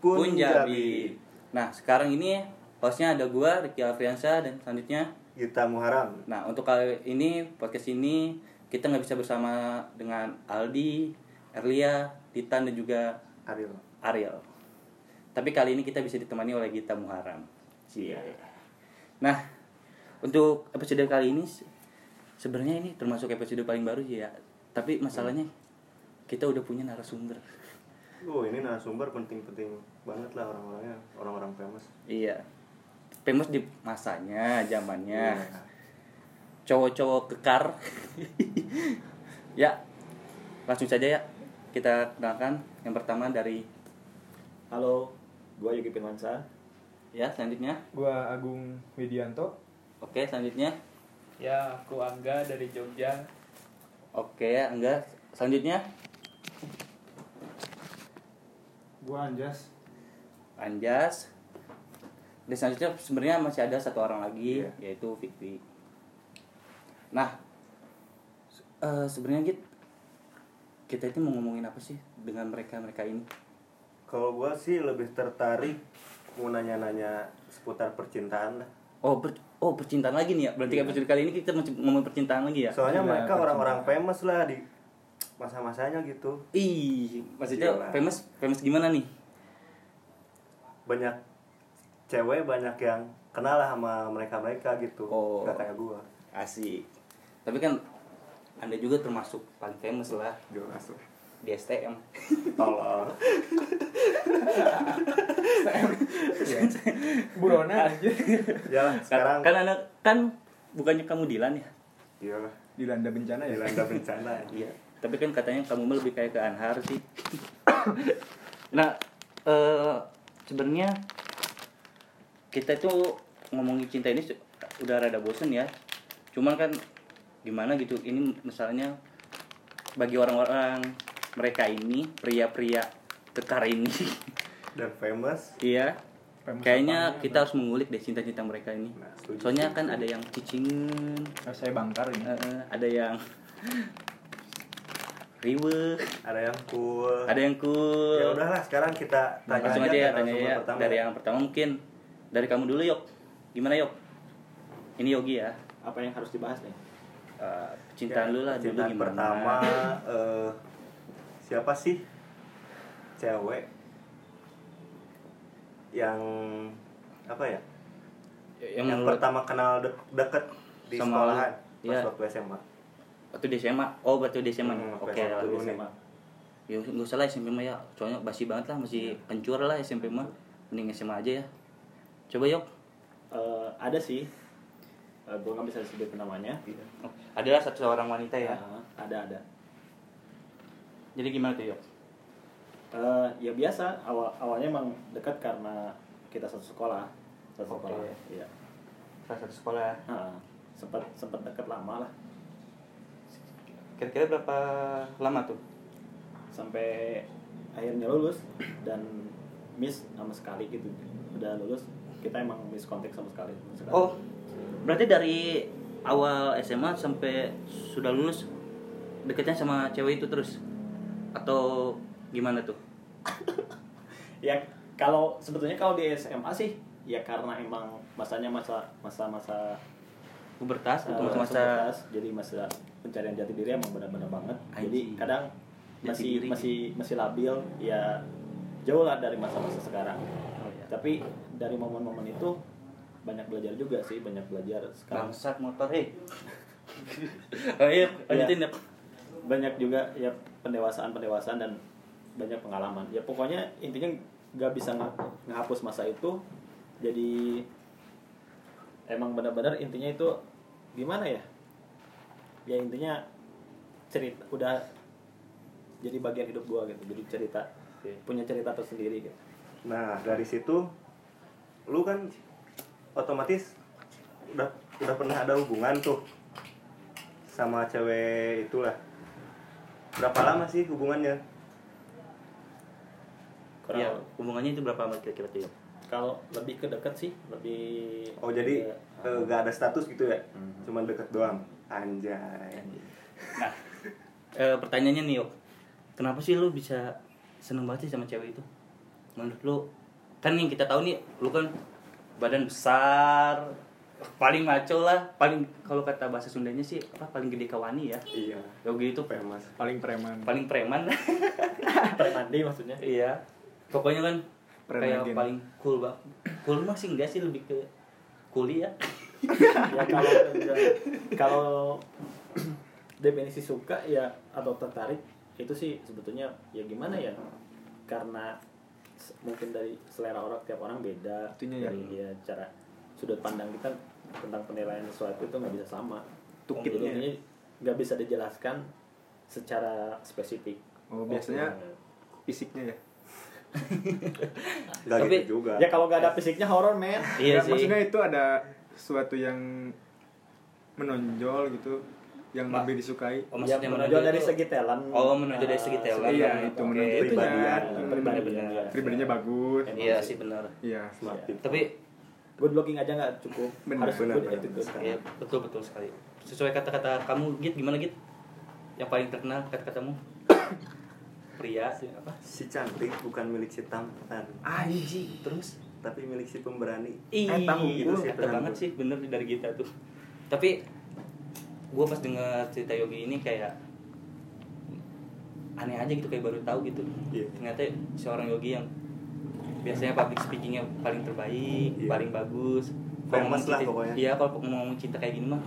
Punjabi. Nah, sekarang ini hostnya ada gua Ricky Alfriansa dan selanjutnya. Gita Muharam. Nah, untuk kali ini podcast ini kita nggak bisa bersama dengan Aldi, Erlia, Titan dan juga Ariel. Ariel. Tapi kali ini kita bisa ditemani oleh Gita Muharam. Iya. Nah, untuk episode kali ini se- sebenarnya ini termasuk episode paling baru sih ya. Tapi masalahnya kita udah punya narasumber. Oh ini narasumber penting-penting banget lah orang-orangnya, orang-orang famous. Iya. Famous di masanya, zamannya. Iya. Cowok-cowok kekar. ya. Langsung saja ya. Kita kenalkan yang pertama dari Halo, gua Yogi Firmansa. ya, selanjutnya. Gua Agung Widianto. Oke, selanjutnya. Ya, aku Angga dari Jogja. Oke, enggak. Selanjutnya Gua Anjas. Anjas. Dan selanjutnya sebenarnya masih ada satu orang lagi Iya. yaitu Fikri. Nah, se- eh, sebenarnya Git, kita itu mau ngomongin apa sih dengan mereka-mereka ini? Kalau gua sih lebih tertarik mau nanya-nanya seputar percintaan lah. Oh, per- oh percintaan lagi nih ya. Berarti Iya. episode kali ini kita ngomong percintaan lagi ya. Soalnya Iya, mereka orang-orang famous lah di masa-masanya gitu. Ih, maksudnya Iyalah. famous famous gimana nih? Banyak cewek banyak yang kenal lah sama mereka-mereka gitu. Oh. Gak kayak gua. Asik. Tapi kan Anda juga termasuk paling famous lah Jelas lah. di STM. Tolong. Burona aja. ya lah, sekarang kan anak kan bukannya kamu Dilan ya? iya lah. Dilanda bencana ya. Dilanda bencana. Iya. Tapi kan katanya kamu lebih kayak ke Anhar sih. nah, eh sebenarnya kita itu ngomongin cinta ini udah rada bosen ya. Cuman kan gimana gitu. Ini misalnya bagi orang-orang mereka ini pria-pria kekar ini, Dan famous. iya. Famous Kayaknya apanya, kita harus mengulik deh cinta-cinta mereka ini. Nah, setuju, Soalnya setuju. kan ada yang cicingen, Oh, saya bangkar ini. ada yang riwe, Ada yang cool. ada yang cool. Ya udahlah, sekarang kita tanya langsung aja ya tanya ya pertama dari ya. yang pertama mungkin dari kamu dulu yuk gimana yuk ini Yogi ya Apa yang harus dibahas nih? Eh, cintaan lu lah dulu Cintaan gimana pertama eh, siapa sih cewek yang apa ya? yang, Yang, menurut pertama kenal de- deket di Sama sekolahan pas iya. waktu SMA. Waktu di SMA oh waktu di SMA Hmm, oke waktu lah. nih. SMA. ya nggak usah lah SMP mah ya soalnya basi banget lah masih kencur lah SMP mah mending SMA aja ya coba yuk Eh, ada sih. Eh, gua nggak bisa sebutin namanya. oh, adalah satu seorang wanita ya Eh, ada ada. jadi gimana tuh yuk Eh, ya biasa. Awal awalnya emang dekat karena kita satu sekolah. Satu sekolah. Iya. salah satu sekolah Nah, sempat sempat dekat lama lah. Kira-kira berapa lama tuh Sampai akhirnya lulus dan miss sama sekali gitu. Udah lulus kita emang miss kontak sama sekali. Oh, berarti dari awal SMA sampai sudah lulus deketnya sama cewek itu terus atau gimana tuh? ya kalau sebetulnya kalau di SMA sih ya karena emang masanya masa masa masa Pubertas eh, atau masa pubertas, jadi masa pencarian jati diri emang benar-benar banget jadi kadang Jati masih diri. masih masih labil ya jauh lah dari masa-masa sekarang Oh, iya. tapi dari momen-momen itu banyak belajar juga sih banyak belajar sekarang bangsat motor hei. oh iya, lanjutin ya. banyak juga ya pendewasaan pendewasaan dan banyak pengalaman ya pokoknya intinya nggak bisa nge- ngehapus masa itu jadi emang benar-benar intinya itu gimana ya ya intinya cerita udah jadi bagian hidup gua gitu jadi cerita punya cerita tersendiri gitu Nah, dari situ lu kan otomatis udah udah pernah ada hubungan tuh sama cewek itulah. Berapa lama sih hubungannya? kurang Iya, hubungannya itu berapa lama kira-kira tuh? Kalau lebih ke dekat sih lebih Oh, jadi ke- eh, gak ada status gitu ya? Mhm. Cuman deket doang. Anjay. Nah, eh, pertanyaannya nih yuk, kenapa sih lu bisa seneng banget sih sama cewek itu menurut lu kan nih kita tahu nih lu kan badan besar paling maco lah paling kalau kata bahasa Sundanya sih apa paling gede kawani ya iya Yogi itu famous Paling preman. paling preman Premandi maksudnya. iya pokoknya kan kayak paling cool bang cool mah sih enggak sih lebih ke kuliah ya. Kalau kalau definisi suka ya atau tertarik itu sih sebetulnya ya gimana ya? Karena mungkin dari selera orang tiap orang beda. Itunya ya. dari dia cara sudut pandang kita tentang penilaian sesuatu itu nggak bisa sama. Tukitnya. Ini nggak bisa dijelaskan secara spesifik. Oh, biasanya fisiknya ya. Gak Tapi- gitu juga ya kalau nggak ada fisiknya horor men iya Ya, sih Maksudnya itu ada sesuatu yang menonjol gitu yang Ma- lebih disukai. oh, ya maksudnya menonjol dari segi talent oh menonjol dari segi talent Iya, Oke. itu menonjol itu Pribadian. ya. pribadi benar. ya. Pribadinya bagus. Iya sih. benar Iya. smart people. tapi good looking aja nggak cukup Benar, harus benar, good benar, attitude. Iya betul betul sekali. Sesuai kata-kata kamu Git gimana Git? Yang paling terkenal kata-katamu? Pria sih apa? si cantik bukan milik si tampan Anjing terus. tapi milik si pemberani Ih, Eh, tahu itu gitu sih banget sih bener dari kita tuh. Tapi gue pas dengar cerita Yogi ini kayak aneh aja gitu kayak baru tahu gitu. Iya. Ternyata seorang Yogi yang biasanya public speakingnya paling terbaik, Iya. paling bagus. Kalau Famous ngomong lah cinta- pokoknya. Iya kalau ngomong cinta kayak gini mah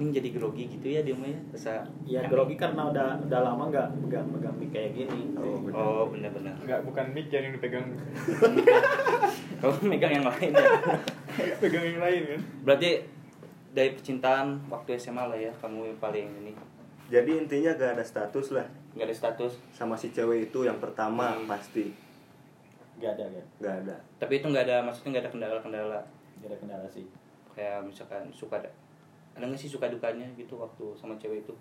ini jadi grogi gitu ya dia mah ya. Rasa ya grogi karena udah udah lama nggak megang megang mic kayak gini Oh, benar. Oh benar-benar. Enggak, bukan mic yang dipegang. Kalau megang yang lain ya. pegang yang lain kan. Berarti dari percintaan waktu SMA lah ya kamu yang paling ini jadi intinya gak ada status lah nggak ada status. sama si cewek itu yang pertama Hmm. pasti nggak ada kan gak ada Tapi itu nggak ada maksudnya nggak ada kendala-kendala nggak ada kendala sih kayak misalkan suka ada ada nggak sih suka dukanya gitu waktu sama cewek itu?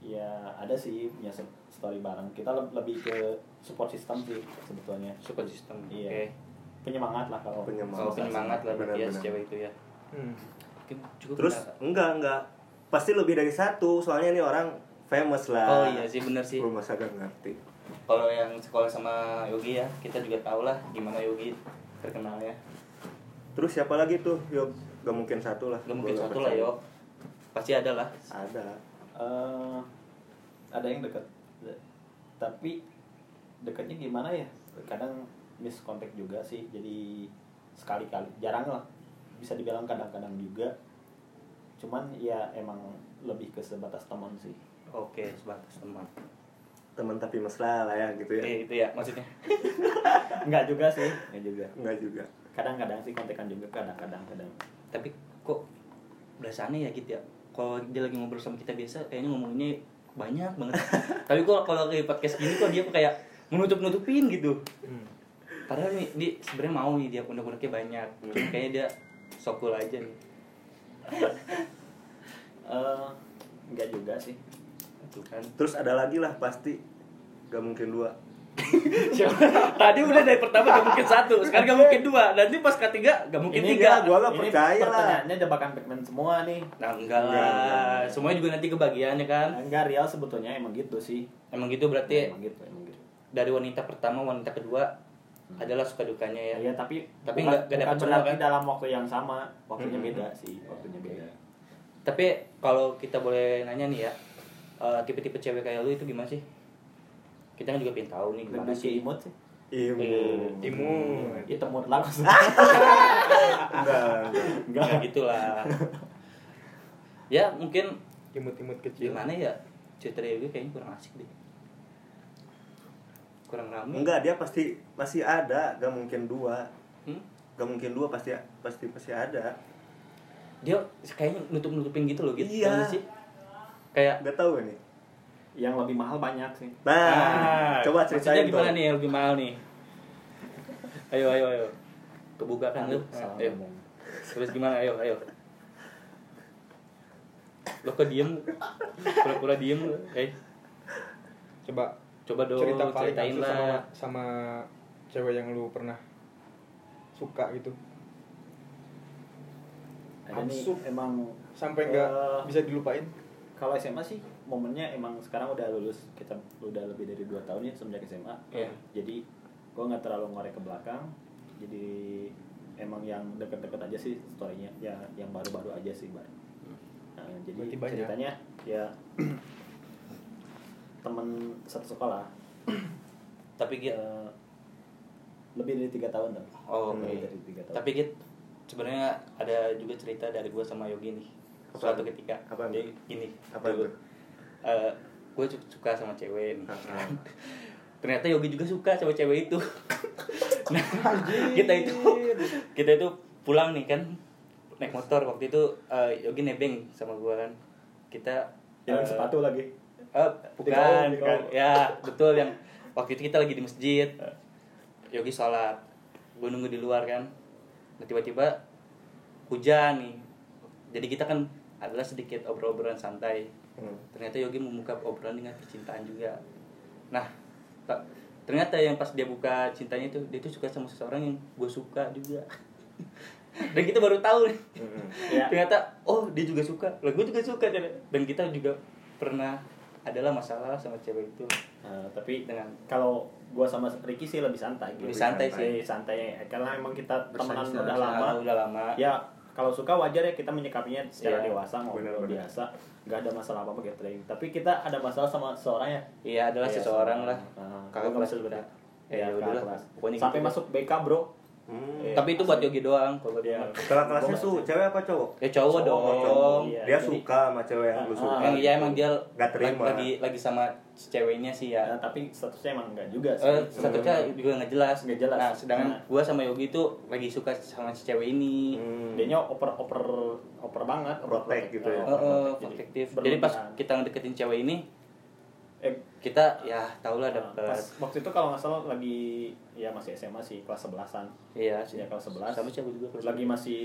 ya ada sih punya story bareng kita le- lebih ke support system sih sebetulnya Support system. Iya. Oke. penyemangat lah kalau Penyemangat. Kalau penyemangat lah berarti ya cewek itu ya. Hmm. Cukup terus kendala. enggak enggak pasti lebih dari satu soalnya ini orang famous lah Oh iya sih bener sih. lu masa gak ngerti Kalau yang sekolah sama Yogi ya, kita juga tahu lah gimana Yogi terkenalnya. terus siapa lagi tuh yuk gak mungkin satu lah. Gak mungkin satu lah yo. Pasti ada lah. ada. Eh, ada yang dekat tapi dekatnya gimana ya? Kadang miskontak juga sih. Jadi sekali-kali. Jarang lah. Bisa dibilang kadang-kadang juga. Cuman ya emang lebih ke sebatas teman sih. Oke, sebatas teman. teman tapi mesra lah ya gitu ya. Eh, itu ya maksudnya. Enggak juga sih. Enggak juga. Enggak juga. Kadang-kadang sih kontekan juga kadang-kadang kadang Tapi kok berasaannya ya gitu ya. Kalau dia lagi ngobrol sama kita biasa, kayaknya ngomongnya banyak banget. Tapi kok kalau kayak podcast gini kok dia kayak menutup-nutupin gitu. Hmm. Padahal nih dia sebenarnya mau nih dia unek-uneknya banyak. Cuma kayaknya dia sokul aja nih. eh enggak juga sih Itu kan. terus ada lagi lah pasti gak mungkin dua Tadi udah dari pertama gak mungkin satu, sekarang gak mungkin dua, nanti pas ketiga gak mungkin Ini tiga. enggak, gua gak ini percaya lah pertanyaannya jebakan Batman semua nih Nah enggak Enggak, lah, enggak. semuanya juga nanti kebagian ya kan. enggak real sebetulnya emang gitu sih Emang gitu berarti emang gitu emang gitu dari wanita pertama wanita kedua adalah suka dukanya ya. ya, tapi Tapi bukan, nggak- nggak bukan dapet semua, kan? dalam waktu yang sama waktunya Hmm. beda sih waktunya beda Tapi kalau kita boleh nanya nih ya, eh, tipe-tipe cewek kayak lu itu gimana sih? Kita kan juga pengen tahu nih gimana lebih sih. imut sih Imu Eh, Imun. itu mood lah enggak enggak. Enggak gitu lah. ya mungkin Imut-imut kecil. gimana ya cerita gue kayaknya kurang asik deh. Kurang rame. enggak dia pasti pasti ada gak mungkin dua Hmm? gak mungkin dua pasti pasti pasti ada Dia kayaknya nutup-nutupin gitu loh gitu. Iya. Sih? Kayak Gak tahu ini yang lebih mahal banyak sih nah, coba maksudnya ceritain gimana nih yang lebih mahal nih? Ayo ayo ayo. Kebuka kan lu. Ayo. Terus gimana? Ayo, ayo. Lo kok diem? Pura-pura diem lu. Eh, Coba coba dong cerita paling ceritain langsung sama lah. sama cewek yang lu pernah suka gitu. ada nih Absurd. emang Sampai nggak Eh, bisa dilupain. kalau SMA sih momennya emang sekarang udah lulus kita udah lebih dari dua tahun ya semenjak SMA Iya. jadi gue nggak terlalu ngorek ke belakang jadi emang yang deket-deket aja sih storynya ya yang baru-baru aja sih bar nah, jadi Berarti banyak. ceritanya ya temen satu sekolah tapi gitu lebih dari tiga tahun tapi Oh, lebih oke. dari tiga tahun tapi gitu sebenarnya ada juga cerita dari gue sama Yogi nih Apa? suatu ketika Apa? Jadi gini Apa itu? Eh, gue suka sama cewek nih ternyata Yogi juga suka sama cewek itu nah kita itu kita itu pulang nih kan naik motor waktu itu eh, Yogi nebeng sama gue kan kita yang eh, sepatu lagi Di bukan, bukan. kaum. Ya, betul yang waktu itu kita lagi di masjid. Yogi sholat. Gue nunggu di luar kan. Nah, tiba-tiba hujan nih. Jadi kita kan adalah sedikit obrol-obrolan santai. Hmm. Ternyata Yogi membuka obrolan dengan percintaan juga. Nah, tak- ternyata yang pas dia buka cintanya itu dia tuh suka sama seseorang yang gue suka juga. Dan kita baru tahu nih. Hmm. Ya. Ternyata oh dia juga suka. Lah gue juga suka dan kita juga pernah adalah masalah sama cewek itu Nah, tapi dengan kalau gua sama Ricky sih lebih santai gitu. Lebih santai sih. santai karena emang kita temenan udah lama Ah, udah lama ya kalau suka wajar ya kita menyikapinya secara Iya, dewasa ngobrol biasa nggak ada masalah apa apa gitu tapi kita ada masalah sama seorang ya iya adalah Iya, seseorang sama- lah Nah, kakak kelas sebutin. ya, Iya, ya udah kelas. pokoknya sampai gitu. masuk BK bro Hmm. Iya. tapi itu buat Yogi doang kalau Iya. dia Kakak kelasnya tuh cewek apa cowok? ya cowok Cowok, dong cowok. Iya, Dia jadi- suka sama cewek yang lu Ah, suka. emang iya emang dia Nggak terima. lagi lagi sama ceweknya sih ya Nah, tapi statusnya emang enggak juga sih Eh, statusnya juga nggak jelas. Nggak jelas. Nah, sedangkan Nah. gua sama Yogi tuh lagi suka sama si cewek ini. Hmm. dia oper oper oper banget Protek gitu ya. Oh, Eh, eh, protek. protektif. berlebihan. Jadi pas kita ngedeketin cewek ini, eh kita ya tau lah Nah, dapet. pas waktu itu kalau nggak salah lagi ya masih SMA sih kelas 11-an Iya sih. ya kelas 11 Sama siapa juga kelas lagi masih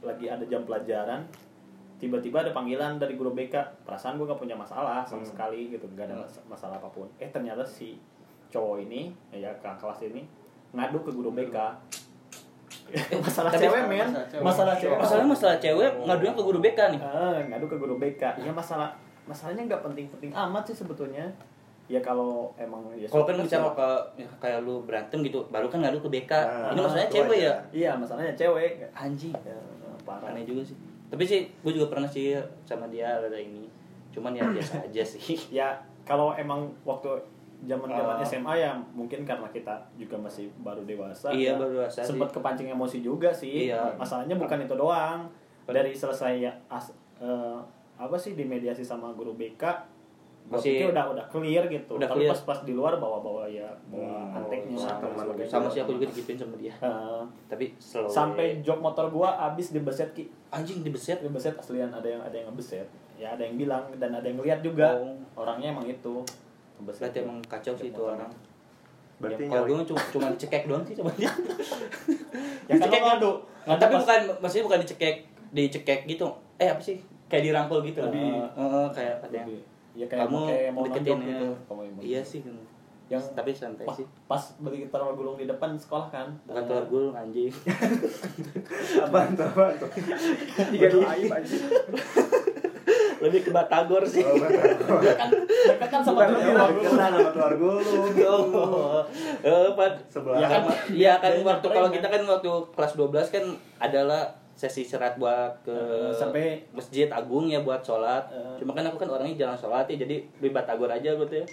lagi ada jam pelajaran tiba-tiba ada panggilan dari guru BK perasaan gue gak punya masalah sama Hmm. sekali gitu gak ada mas- masalah apa pun eh ternyata si cowok ini ya kakak kelas ini ngadu ke guru BK masalah Tapi- cewek men masalah cewek. masalah cewek Masalahnya masalah cewek ngadunya ke guru BK nih. Ah, ngadu ke guru BK ya masalah masalahnya nggak penting-penting amat sih sebetulnya ya kalau emang ya Kalau kan bicara ke ya, kayak lu berantem gitu, baru kan ngadu ke BK. Nah, ini masalahnya cewek aja. ya. iya masalahnya cewek Anjing. ya, parah Aneh juga sih. Tapi sih gue juga pernah sih sama dia ada ini. Cuman ya biasa aja sih. ya kalau emang waktu zaman zaman Oh. SMA ya mungkin karena kita juga masih baru dewasa Iya, ya, baru dewasa sih. sempat kepancing emosi juga sih Iya. masalahnya bukan itu doang dari selesai ya as, eh, apa sih dimediasi sama guru BK Masih- udah udah clear gitu Udah tapi clear. pas pas di luar bawa bawa ya bawa Hmm, anteknya sama-. Sama sih aku juga digituin sama dia. Eh, Tapi slow. sampai jok motor gua abis dibeset ki anjing dibeset. dibeset aslian ada yang ada yang ngebeset ya ada yang bilang dan ada yang lihat juga Oh. orangnya emang itu Ngebeset Berarti emang kacau sih itu orang. Berarti Ya, kalau gue cuma cuma dicekek doang sih sama dia. Ya kan ngadu. Nah, tapi bukan maksudnya bukan dicekek dicekek gitu. Eh apa sih? Kayak dirangkul gitu. Lebih- Heeh, kayak katanya. Lebih- ya kayak kamu kayak mau deketin ya. gitu. Iya sih. Yang tapi santai pas, sih. pas beli telur gulung di depan sekolah kan. Bukan telur gulung anjing. Apaan tuh? Tiga dua aib aja. Lebih ke batagor sih. Oh, betul. kan dekat kan sama Bukan telur lebih gulung. kenal sama telur gulung. Oh, eh, Pak. Sebelah. Ya kan, Iya kan waktu kalau kan. kita kan waktu kelas 12 kan adalah sesi serat buat ke Eh, sampai- masjid agung ya buat sholat. Eh. Cuma kan aku kan orangnya jarang sholat ya jadi lebih batagor aja gitu ya.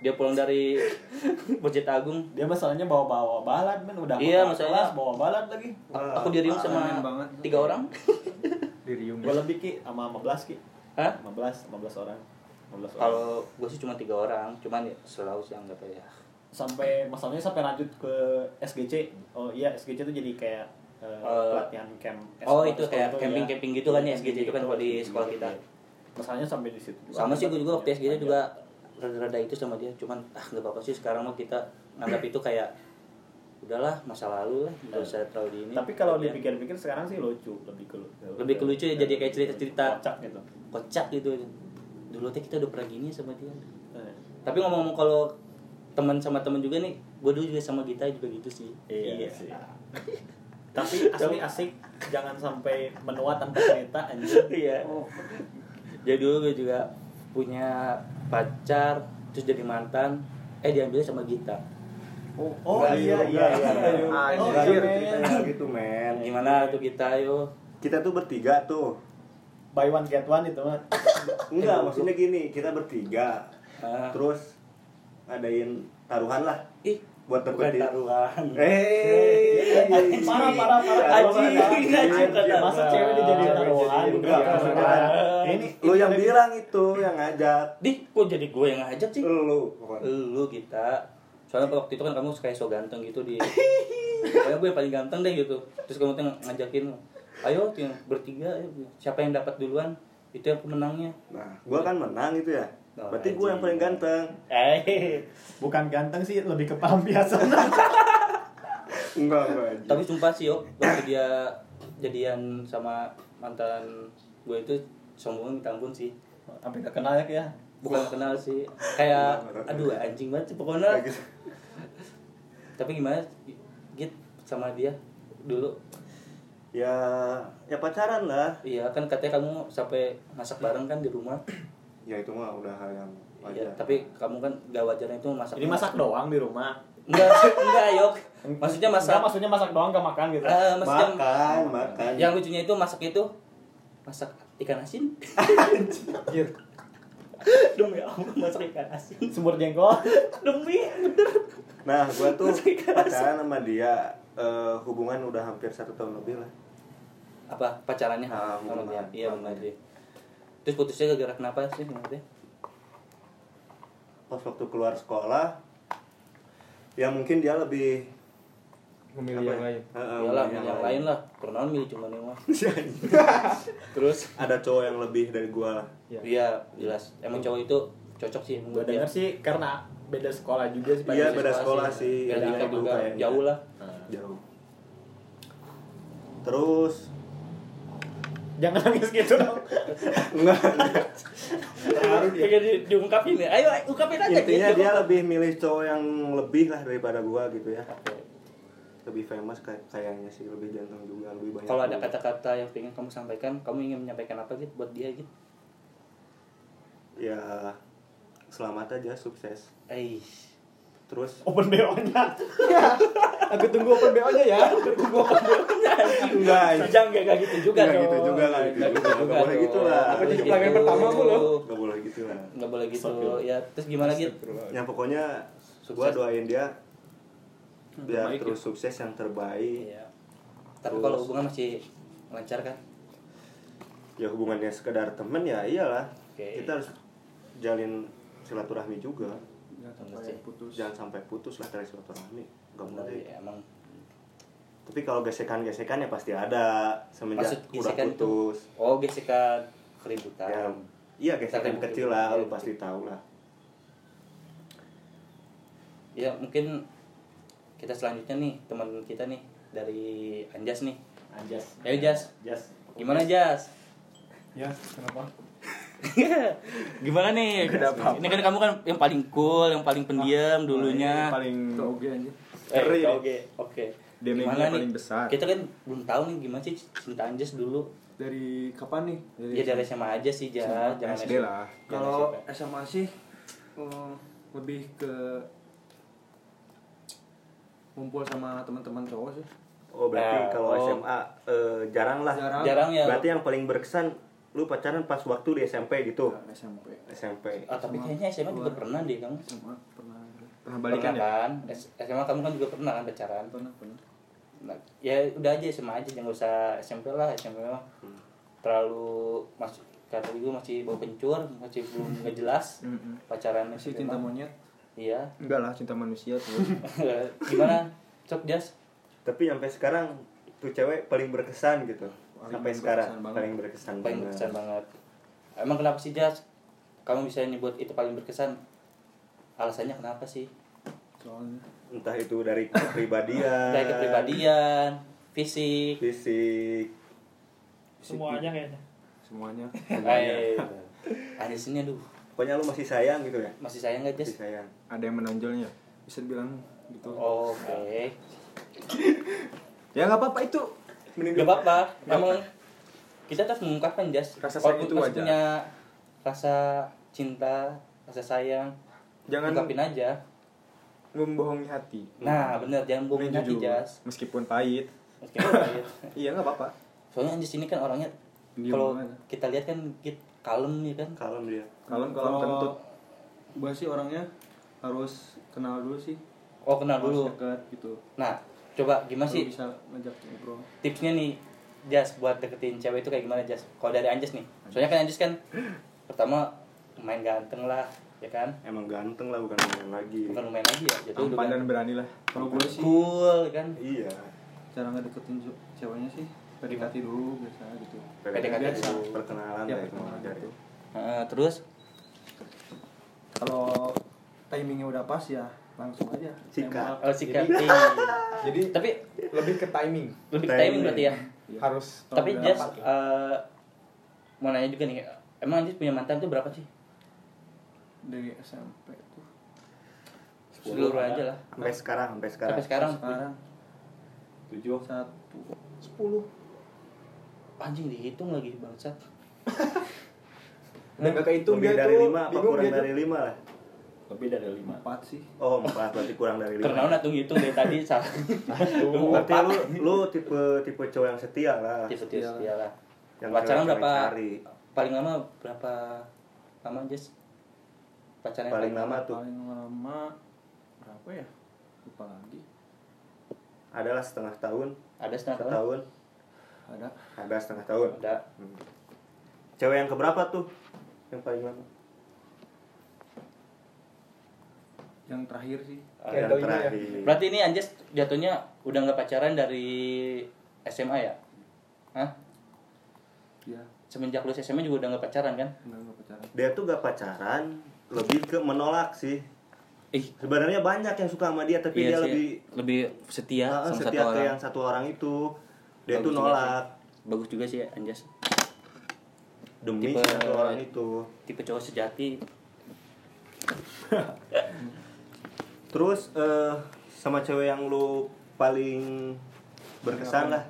Dia pulang dari masjid agung. Dia masalahnya bawa-bawa balad men udah Iya, masalahnya- bawa balad lagi. Wah, Aku dirium aneh sama banget. tiga orang. Dirium. Gua lebih ki sama 15 ki. Hah? 15, 15 orang. 15 orang. Kalau gue sih cuma tiga orang, cuman ya selalu sih anggap ya. sampai masalahnya sampai lanjut ke SGC. Oh iya, SGC itu jadi kayak eh, Eh, pelatihan camp. oh, itu kayak gitu camping-camping gitu kan ya, Camping SGC itu kan kalau di gitu, sekolah gitu. kita. Masalahnya sampai di situ. Sama sih gue juga waktu SGD Ada. juga rada-rada itu sama dia, cuman ah nggak apa-apa sih sekarang mau kita nganggap itu kayak udahlah masa lalu lah, nggak usah terlalu di ini. Tapi kalau Ya, dipikir-pikir sekarang sih lucu, lebih ke Lebih ke lucu ya, jadi kayak cerita-cerita. kocak gitu. kocak gitu. Dulu teh kita udah pernah gini sama dia. Eh, Tapi ngomong-ngomong kalau teman sama teman juga nih, gue dulu juga sama Gita juga gitu sih. Iya, sih. Tapi asli asik, jangan sampai menua tanpa cerita anjir. Iya. Jadi dulu gue juga punya pacar terus jadi mantan eh diambil sama Gita Oh, Nggak, iya nggak, iya. nggak, nggak. Oh, Nggak, iya, ceritanya men. nggak gitu men gimana tuh kita yo kita tuh bertiga tuh Buy one get one itu mah. enggak maksudnya gini kita bertiga Ah. terus ngadain taruhan lah buat dapetin taruhan eh Parah parah parah. Anjing, Anjing, anjing. Masa cewek dijadiin taruhan? Enggak, Ini lu yang bilang itu yang ngajak Dih, kok jadi gue yang ngajak sih? lu. Lu kita. Soalnya waktu itu kan kamu kayak so ganteng gitu di. Pokoknya gue paling ganteng deh gitu. Terus kamu tuh ngajakin, ayo bertiga, siapa yang dapat duluan itu yang pemenangnya. nah gua kan menang itu ya Oh, berarti gua yang paling ganteng Eh, bukan ganteng sih, lebih ke pelampiasan. enggak enggak anjing. tapi sumpah sih yo, waktu dia jadian sama mantan gue itu sombongnya minta ampun sih. Sampai gak kenal ya ya. Bukan kenal sih, kayak aduh anjing banget sih pokoknya. Gitu. Tapi gimana git sama dia dulu? ya ya pacaran lah Iya kan katanya kamu sampai masak bareng kan di rumah. Ya itu mah udah hal yang Iya, wajar tapi kamu kan gak wajarnya itu masak. Jadi masak doang di rumah. Enggak, enggak, Yok. Maksudnya masak. Enggak, maksudnya masak doang gak makan gitu. Eh, maksudnya makan makan yang lucunya itu masak itu masak ikan asin. Demi Allah masak ikan asin. Sumur jengkol. Demi bener. nah gua tuh pacaran sama dia eh, hubungan udah hampir satu tahun lebih lah Apa pacarannya? Ah, sama hubungan. dia. Iya benar sih. Terus putusnya gara-gara kenapa sih maksudnya? pas waktu keluar sekolah ya mungkin dia lebih memilih apa yang ya? lain Heeh, Iyalah, memilih yang, lain lah. Karena milih cuma nih mah. terus ada cowok yang lebih dari gua lah Iya, jelas. Emang cowok itu cocok sih Gue menurut denger sih karena beda sekolah juga sih. Iya, beda sekolah sih. Beda Beda tingkat emang juga kayaknya. jauh lah. Nah. jauh terus Jangan nangis gitu dong. enggak Kayak di, diungkapin ya. Ayo ungkapin aja. intinya gitu. dia lebih milih cowok yang lebih lah daripada gua gitu ya lebih famous kayak kayaknya sih lebih jantung juga lebih banyak Kalau ada kata-kata yang pengen kamu sampaikan, kamu ingin menyampaikan apa gitu buat dia gitu? ya selamat aja sukses Eh, terus Open BO-nya. Aku tunggu open BO-nya ya. Aku tunggu open BO-nya. enggak jangan gak kayak gitu juga dong. gitu juga lah, Nggak gitu gitu juga. boleh gitu lah. Boleh jadi pelanggan pertamamu lo? nggak boleh gitu lah Nggak boleh gitu. Ya, terus gimana gitu? yang pokoknya gua doain dia biar terbaik terus sukses yang terbaik Iya. Tapi kalau hubungan masih lancar kan? ya hubungannya sekedar temen ya iyalah kita harus jalin silaturahmi juga Bener sih. jangan sampai putus lah dari silaturahmi nggak Bener boleh ya, emang tapi kalau gesekan-gesekan ya pasti ada semenjak Maksud udah gesekan itu? putus Oh, gesekan keributan. ya iya gesekan kecil lah kecil. lu pasti tahu lah Ya, mungkin kita selanjutnya nih, teman kita nih dari Anjas nih. Anjas. Ayo Jas, Jas. gimana Jas? ya kenapa Gimana nih? Kenapa? Ini kan kamu kan yang paling cool, yang paling pendiam dulunya. paling oke aja Eh, oke, oke. Gimana nih? paling besar. Kita kan belum tahu nih gimana sih cinta Anjas dulu. dari kapan nih Ya dari SMA aja sih. SMA, Jangan SD lah. Kalau. SMA sih eh, lebih ke ngumpul sama teman-teman cowok sih oh berarti Ya, kalau oh. SMA eh, jarang lah jarang Jarang ya. berarti yang paling berkesan lu pacaran pas waktu di SMP gitu Ya, SMP SMP Ah, tapi SMA kayaknya SMA juga pernah deh kamu. SMA pernah Pernah balikan ya? kan? S- SMA kamu kan juga pernah kan pacaran. pernah pernah Nah, ya udah aja SMA aja jangan usah SMP lah SMP mah Hmm. terlalu masih karena juga masih bau kencur masih belum nggak jelas Mm-mm. pacarannya masih sih cinta monyet iya Enggak lah cinta manusia tuh. gimana cok jas tapi sampai sekarang tuh cewek paling berkesan gitu sampai sekarang banget. paling berkesan paling banget. berkesan banget emang kenapa sih jas kamu bisa nyebut itu paling berkesan alasannya kenapa sih soalnya entah itu dari kepribadian kayak kepribadian fisik fisik Semuanya kayaknya. Semuanya. eh ada sini aduh pokoknya lu masih sayang gitu ya masih sayang nggak masih jas sayang Ada yang menonjolnya. Bisa dibilang gitu. oke Ya nggak apa-apa itu. Gak apa-apa, emang kita harus mengungkapkan jas. Rasa sayang itu wajar. punya rasa cinta rasa sayang Jangan ungkapin aja membohongi hati. nah bener jangan bohongin Ini hati jujur. jas Meskipun pahit. Meskipun pahit. Iya nggak apa-apa. soalnya Anjis ini kan orangnya kalau kita lihat kan git kalem ya kan kalem dia Kalau kalau kentut gue sih orangnya harus kenal dulu sih oh kenal harus dulu dekat gitu nah coba gimana sih bisa ngajak ngobrol. tipsnya nih Jas buat deketin cewek itu kayak gimana Jas? Kalau dari Anjas nih. Soalnya kan Anjas kan pertama main ganteng lah ya kan? Emang ganteng lah bukan main lagi. Bukan main lagi ya jatuh udah tampan dan berani lah. kalau gue sih cool ya kan? Iya. cara ngedeketin ce- ceweknya sih PDKT dulu biasa gitu. PDKT Biasa. dulu. perkenalan ya itu perkenalan gitu. Heeh, terus? Kalau timingnya udah pas ya langsung aja Sikat. Oh sikat Jadi- Iya. Jadi tapi lebih ke timing. lebih ke Timing. timing berarti ya Iya. Harus tapi berapa? Jas eh, mau nanya juga nih emang Anjas punya mantan tuh berapa sih dari SMP tuh seluruh aja lah sampai sekarang sampai sekarang sampai sekarang tujuh satu sepuluh. anjing dihitung lagi bangsat Dan gak kehitung lebih dia dari tuh. lima apa kurang dia dari lima lah lebih dari lima. Empat sih. Oh empat berarti kurang dari lima. Karena natung hitung dari tadi salah. Berarti lu lu tipe tipe cowok yang setia lah. Tipe tipe setia lah. Yang pacaran cewek berapa? cari. Paling lama berapa lama Jas pacaran yang paling lama? tuh. Paling lama berapa ya? Lupa lagi. Adalah setengah tahun. Ada setengah tahun? Setahun. Ada. Ada setengah tahun. Ada. Hmm. cewek yang keberapa tuh? Yang paling lama yang terakhir sih. Yang doi-nya ya. terakhir. Berarti ini Anjas jatuhnya udah nggak pacaran dari SMA ya? Hah? ya. Semenjak lulus SMA juga udah nggak pacaran kan? Enggak enggak pacaran. Dia tuh gak pacaran lebih ke menolak sih. Ih. Sebenarnya banyak yang suka sama dia tapi iya dia sih. lebih lebih setia ah, sama setia satu ke orang. yang satu orang itu. Dia Bagus tuh juga nolak. Bagus juga sih Anjas. Demi Tipe- satu orang itu. tipe cowok sejati terus eh, sama cewek yang lu paling berkesan lah.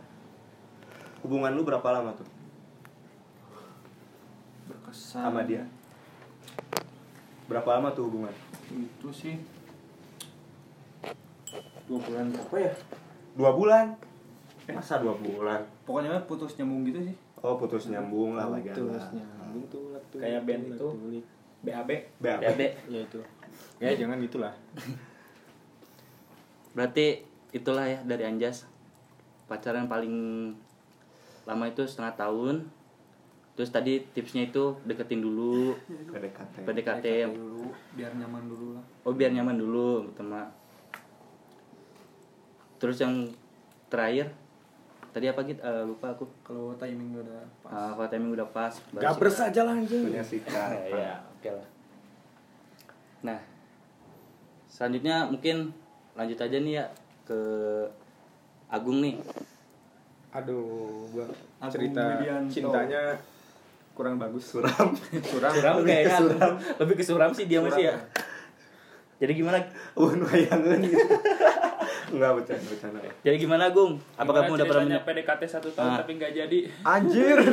Hubungan lu berapa lama tuh? Berkesan. Sama dia. Berapa lama tuh hubungan? Itu sih dua bulan. Apa ya? Dua bulan? Masa dua bulan? Pokoknya putus nyambung gitu sih. Oh putus nyambung lah lagi putus nyambung tuh Kayak band itu. BAB BAB. BAB ya itu. Ya jangan gitulah. berarti itulah ya dari Anjas. Pacaran paling lama itu setengah tahun. Terus tadi tipsnya itu deketin dulu. PDKT PDKT PDKT dulu biar nyaman dulu lah. Oh biar nyaman dulu pertama terus yang terakhir tadi apa gitu Eh, lupa aku. Kalau timing udah pas. Ah, kalau timing udah pas Gabres aja lah anjing. punya sikat Nah, ya oke lah. Nah selanjutnya mungkin lanjut aja nih ya ke Agung nih Aduh, gua Agung cerita Widianto. cintanya kurang bagus. suram Suram. suram kayaknya lebih ke suram sih dia masih ya jadi gimana un bayangan gitu enggak bercanda bercanda jadi gimana Agung apakah kamu udah pernah menye- PDKT satu tahun Ah. tapi nggak jadi Anjir.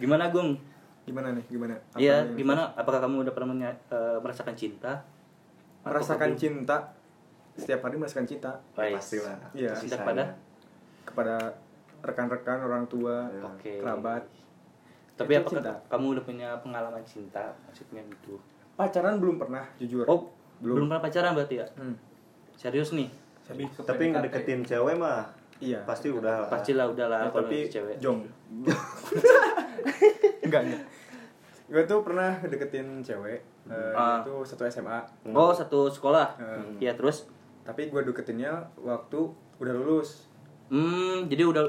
gimana Agung gimana nih? Gimana? Iya, gimana? Apakah kamu udah pernah eh, merasakan cinta? Merasakan cinta. Setiap hari merasakan cinta Baik. pastilah Iya. Kasih Cinta sayang. pada? kepada rekan-rekan, orang tua, Ya. Oke. kerabat. Tapi Itu apakah cinta. kamu udah punya pengalaman cinta? Maksudnya gitu. Pacaran belum pernah, jujur. Oh, Belum. belum, pernah pacaran berarti ya? Hmm. Serius nih? tapi PDKT. ngedeketin cewek mah Iya. pasti udah lah Pastilah udahlah Ya, kalau tapi cewek. jong. enggak, enggak. Gue tuh pernah deketin cewek. eh, Ah. Itu satu SMA. Oh, satu sekolah. Hmm. Iya, terus Tapi gue deketinnya waktu udah lulus. hmm, jadi udah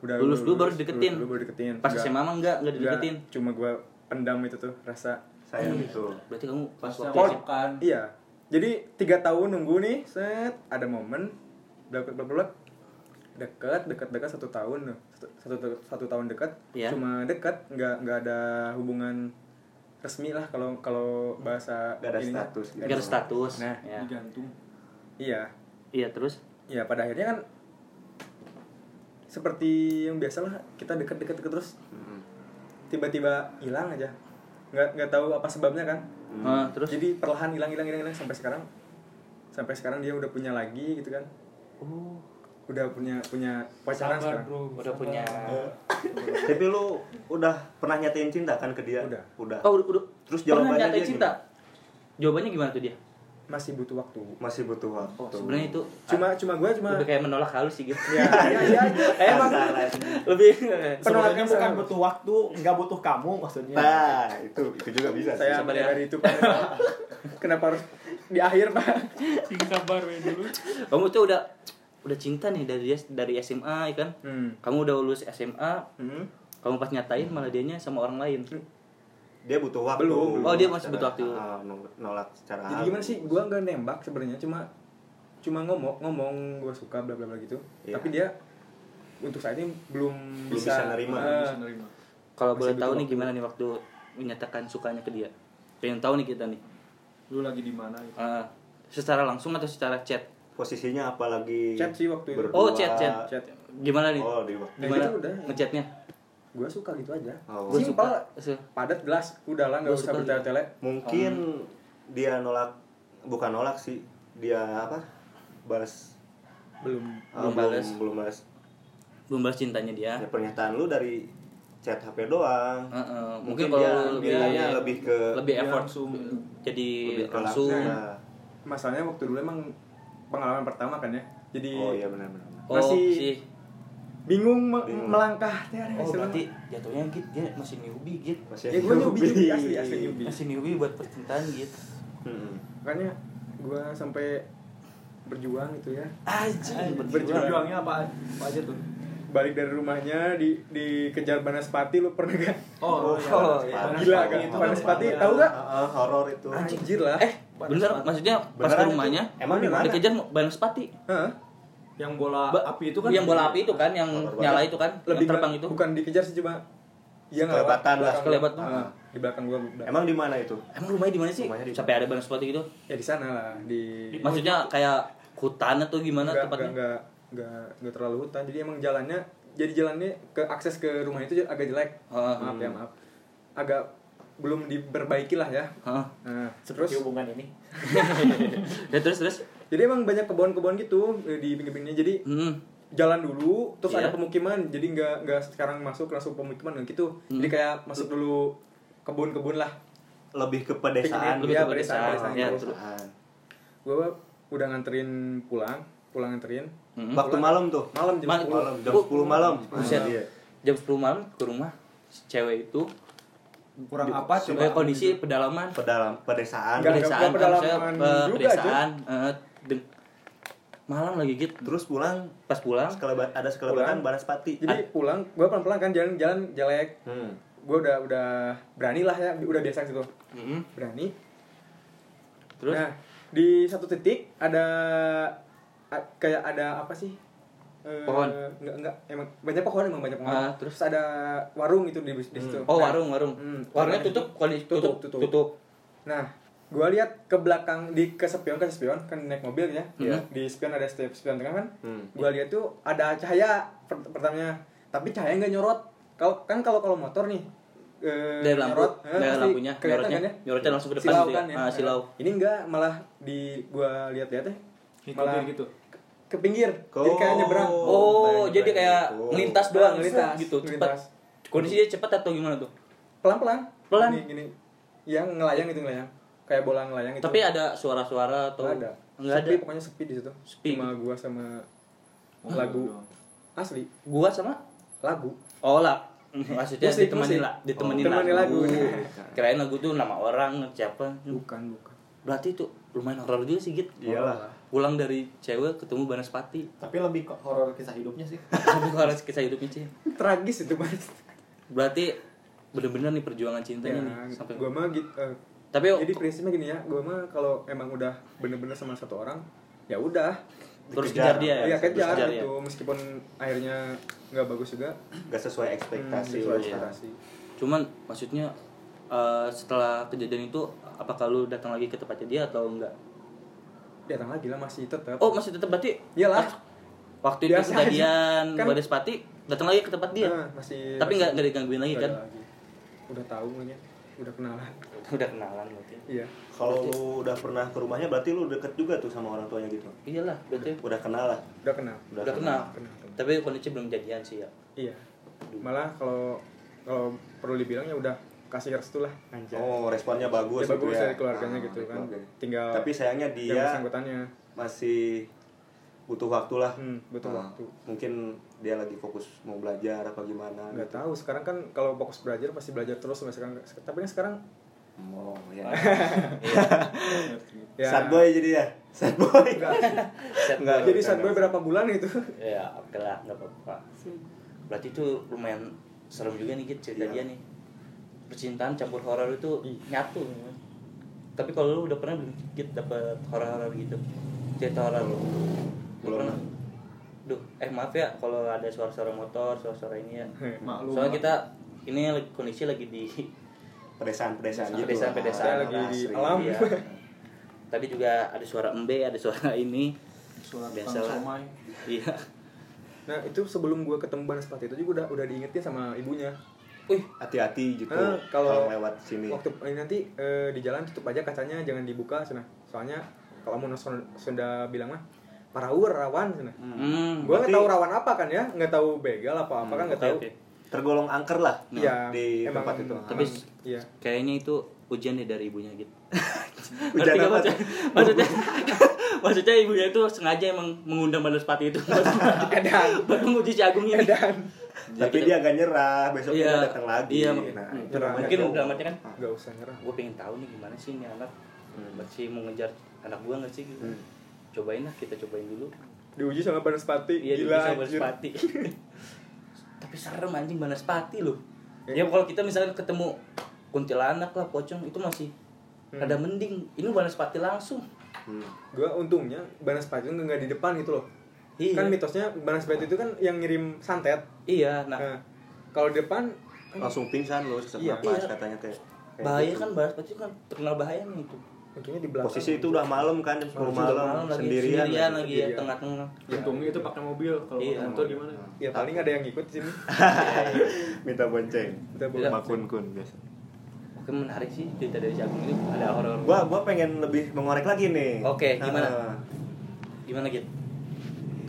Udah lulus dulu baru deketin. Lulus dulu baru deketin. Pas Enggak- SMA mah enggak, enggak enggak, dideketin. Cuma gue pendam itu tuh rasa. sayang itu Berarti kamu pas waktu kan Iya. Jadi tiga tahun nunggu nih, set ada momen deket deket deket deket deket satu tahun satu, satu satu tahun dekat Iya. cuma dekat nggak nggak ada hubungan resmi lah kalau kalau bahasa Nggak ada ininya. status gitu. Enggak ada status. Nah. ya. digantung iya Iya, terus iya pada akhirnya kan seperti yang biasa lah kita deket deket deket terus tiba-tiba hilang aja nggak nggak tahu apa sebabnya kan Nah, terus jadi perlahan hilang hilang hilang hilang sampai sekarang sampai sekarang dia udah punya lagi gitu kan oh, udah punya punya pacaran Sabar sekarang bro. udah sabar. punya Tapi lu udah pernah nyatain cinta kan ke dia? Udah. Udah. Oh, udah, udah. Terus Pernah jawabannya nyatain dia cinta? Jawabannya gimana tuh dia? masih butuh waktu Masih butuh waktu. Oh, sebenarnya itu cuma cuma gue cuma lebih kayak menolak halus sih gitu. ya ya ya itu emang lebih Penolakan bukan sama. butuh waktu, nggak butuh kamu maksudnya. Nah, itu itu juga bisa. saya Sabar ya. dari itu Pak. kenapa harus di akhir pak sabar we dulu. kamu tuh udah udah cinta nih dari dia dari SMA ya kan? hmm. Kamu udah lulus SMA, Hmm. kamu pas nyatain malah dianya sama orang lain. Dia butuh waktu. Belum. Oh, dia masih butuh waktu. Nol- nolak secara jadi gimana sih gue nggak nembak sebenarnya cuma cuma ngomong ngomong gue suka bla bla bla gitu Iya. tapi dia untuk saat ini belum Belum bisa nerima. eh, bisa nerima Kalau boleh tahu nih gimana nih waktu menyatakan sukanya ke dia? Pengen tahu nih kita nih. lu lagi di mana gitu Ah, secara langsung atau secara chat? Posisinya apalagi Chat sih waktu itu. berdua. Oh, chat, chat. Chat. Gimana nih? Oh, di waktu. Gimana itu udah. ngechatnya? gue suka gitu aja Oh. Gua simpel suka. Padat jelas udah lah nggak usah bertele-tele Mungkin Hmm. dia nolak bukan nolak sih. Dia apa? Balas belum ah, Belum balas. belum balas. Belum balas cintanya dia. Ya, pernyataan lu dari chat HP doang. Heeh, Mungkin, mungkin kalau dia lu lebih ke lebih Dia effort langsung. jadi lebih langsung. Nah. masalahnya waktu dulu emang pengalaman pertama kan ya jadi Oh iya benar benar. Oh, Masih- sih. bingung me- Bingung. melangkah teh ada Oh, berarti jatuhnya gitu dia masih newbie gitu. Masih ya gue newbie newbie asli asli newbie Masih newbie buat percintaan gitu. Hmm. makanya gue sampai berjuang gitu ya Anjing, Berjuang. Berjuangnya apa, apa aja tuh? balik dari rumahnya di dikejar Banaspati lu pernah gak Oh, Oh, iya. iya. gila kan Itu Banaspati tahu gak ah, horor itu. anjir lah Eh, bener maksudnya pas ke itu? rumahnya Emang di mana? dikejar Banaspati. Hah? Yang bola Ba- api itu kan yang bola api itu kan yang nyala itu kan lebih yang terbang itu bukan dikejar sih cuma dia Kelebatan lah. Kelewat. Ah, di belakang gua Emang di mana itu? emang rumahnya di mana sih Rumahnya di- sampai ada Banaspati gitu ya di sana lah di maksudnya kayak hutan atau gimana nggak tempatnya nggak nggak nggak nggak terlalu hutan jadi emang jalannya jadi jalannya ke akses ke rumah itu agak jelek Ah, maaf ya maaf agak belum diperbaiki lah ya Heeh. nah seperti terus hubungan ini. ya terus terus jadi emang banyak kebun-kebun gitu eh, di pinggir-pinggirnya jadi hmm. jalan dulu terus Iya. ada pemukiman jadi nggak nggak sekarang masuk langsung pemukiman nggak gitu jadi Hmm. kayak masuk dulu kebun-kebun lah Lebih ke pedesaan. Lebih Iya, ke pedesaan, pedesaan, ya, pedesaan. terus. gue udah nganterin pulang pulang nganterin Hmm. Waktu malam tuh. malam jam Mal- 10 Malam jam Bu- 10 malam. Iya. jam 10 malam ke rumah si cewek itu Kurang apa coba? Sebagai kondisi pedalaman Pedalam pedesaan. Nggak- pedesaan nggak pedalaman eh, juga, pedesaan eh, deng- malam lagi gitu Terus pulang pas pulang sekelebat ada sekelebatan Pulang. Banaspati. jadi pulang gue pelan-pelan kan jalan-jalan jelek Hmm. gue udah udah berani lah ya udah biasa gitu Mm-mm. berani terus nah di satu titik ada a- kayak ada apa sih Eh, Pohon. enggak enggak emang banyak pohon emang banyak pohon Ah, terus ada warung itu di, di situ oh Nah, warung warung Hmm. warungnya Warung tutup kondisi Tutup, tutup tutup. tutup nah gue lihat ke belakang di ke spion ke spion kan naik mobil ya Iya. di spion ada step spion tengah kan Hmm. gue lihat tuh ada cahaya per- pertamanya tapi cahaya nggak nyorot kalau kan kalau kalau motor nih eh, Dari lampu, nyorot, eh, dari lampunya, nyorotnya. kan ya? Nyorotnya langsung ke depan silau gitu ya? kan ya Ah, silau. ini enggak malah di gua lihat-lihat ya malah gitu. Ke pinggir jadi kayak nyebrang. Oh Baik, jadi baik, kayak gitu. ngelintas doang Ngelintas, gitu cepat. kondisinya cepat atau gimana tuh? Pelan-pelan. Pelan? gini, gini yang ngelayang itu ngelayang. Kayak bola ngelayang itu. Tapi ada suara-suara atau nggak ada. nggak ada? pokoknya sepi di situ. Sepi. cuma gua sama Oh, lagu doang. asli. Gua sama? Lagu. Oh lah. Maksudnya Musik, ditemenin musik. lah ditemenin Oh, temenin lagu. lagu. kirain lagu tuh nama orang siapa? Bukan bukan. Berarti itu lumayan horor juga sih gitu Iyalah. Pulang dari cewek ketemu Banaspati. Tapi lebih ke horor kisah hidupnya sih. tapi horor kisah hidupnya sih tragis itu mas. Berarti bener-bener nih perjuangan cintanya ya, nih sampai gua mah gitu eh, tapi jadi prinsipnya gini ya gua mah kalau emang udah bener-bener sama satu orang ya udah. Terus kejar dia ya? Ya kejar kejar gitu. Meskipun akhirnya nggak bagus juga. Gak sesuai ekspektasi. hmm, sesuai cuman maksudnya eh, setelah kejadian itu apakah lu datang lagi ke tempatnya dia atau enggak datang lagi lah masih tetap oh masih tetap berarti iyalah. waktu itu Biasa kejadian Kan- Banaspati datang lagi ke tempat dia. Nah, masih tapi nggak nggak digangguin lagi kan? lagi. udah tahu mungkin udah kenalan. Udah kenalan berarti. Iya. Kalau lu udah pernah ke rumahnya berarti lu deket juga tuh sama orang tuanya gitu. iyalah berarti Udah kenal lah. udah kenal. Udah kenal. kenal. Tapi kondisi belum jadian sih ya. Iya. Malah kalau kalau perlu dibilang ya udah kasih restu lah anjay Oh, responnya bagus ya gitu bagus ya. dari keluarganya Ah, gitu kan keluarganya. tinggal Tapi sayangnya yang dia masih butuh waktu lah. hmm, butuh Nah, waktu Mungkin dia lagi fokus mau belajar apa gimana. nggak gitu. tahu sekarang kan kalau fokus belajar pasti belajar terus sampai sekarang tapi kan sekarang Oh, ya. ya Sad boy jadi ya. Sad boy. Enggak, jadi bukan, saat gue bukan. berapa bulan itu ya oke lah nggak apa-apa berarti itu lumayan serem juga nih gitu cerita Iya. dia nih percintaan campur horor itu Ih. nyatu tapi kalau lu udah pernah belum gitu dapet horor-horor gitu cerita horor lu Lu Belum. pernah Duh, eh maaf ya kalau ada suara-suara motor, suara-suara ini ya. Maklum. Soalnya kita ini lagi kondisi lagi di Pedesaan-pedesaan gitu. pedesaan-pedesaan lagi di alam. Iya. Tadi juga ada suara embe, ada suara ini. Surat Biasa lah. Iya. nah itu sebelum gue ketemu Bang Sepati itu juga udah udah diingetin sama ibunya Wih, Hati-hati gitu Eh, kalau- lewat sini. waktu ini nanti eh, di jalan tutup aja kacanya jangan dibuka sana soalnya kalau mau son- Sunda bilang mah parawur rawan sana hmm, gue nggak tahu rawan apa kan ya nggak tahu begal apa apa kan nggak oke, tahu oke. Tergolong angker lah Iya, di emang- tempat itu. Tapi iya kayaknya itu ujian nih dari ibunya gitu. Ujian apa? maksudnya? Maksudnya, maksudnya ibunya itu sengaja emang mengundang Bandar Sepati itu edan buat menguji si Agung ini. edan Tapi dia agak nyerah, besok Iya. dia datang lagi. Iya, nah, itu namanya mungkin dalam arti kan nggak usah nyerah gue pengen tahu nih gimana sih ini anak Hmm. masih mau ngejar anak gue nggak sih gitu. Hmm. Cobain lah kita cobain dulu. diuji sama Bang Sepati Iya gila bisa anjir. Sepati. Tapi serem anjing Bandar Sepati loh. Ya. Ya kalau kita misalnya ketemu kuntilanak lah pocong itu masih Hmm. ada mending. Ini Bandar Sepati langsung. Hmm. gue untungnya itu nggak di depan gitu loh Iya. kan mitosnya Bang Sepati itu kan yang ngirim santet Iya, nah nah kalau di depan kan Langsung pingsan loh sesak Iya. napas Iya. katanya kayak. kayak bahaya gitu. kan Bandar Sepati kan terkenal bahayanya itu. untungnya di belakang Posisi itu udah malam kan, jam 10 Sudah malam, lagi sendirian. sendirian lagi. ya Sendirian. tengah-tengah. Untungnya itu pakai mobil kalau Iya. motor gimana? ya paling ada yang ikut di sini Minta bonceng. kita Iya. bawa Sama kun-kun biasa. Oke menarik sih cerita dari si Agung ini ada horor. Gua gua pengen lebih mengorek lagi nih. Oke, gimana? Nah, Gimana gitu?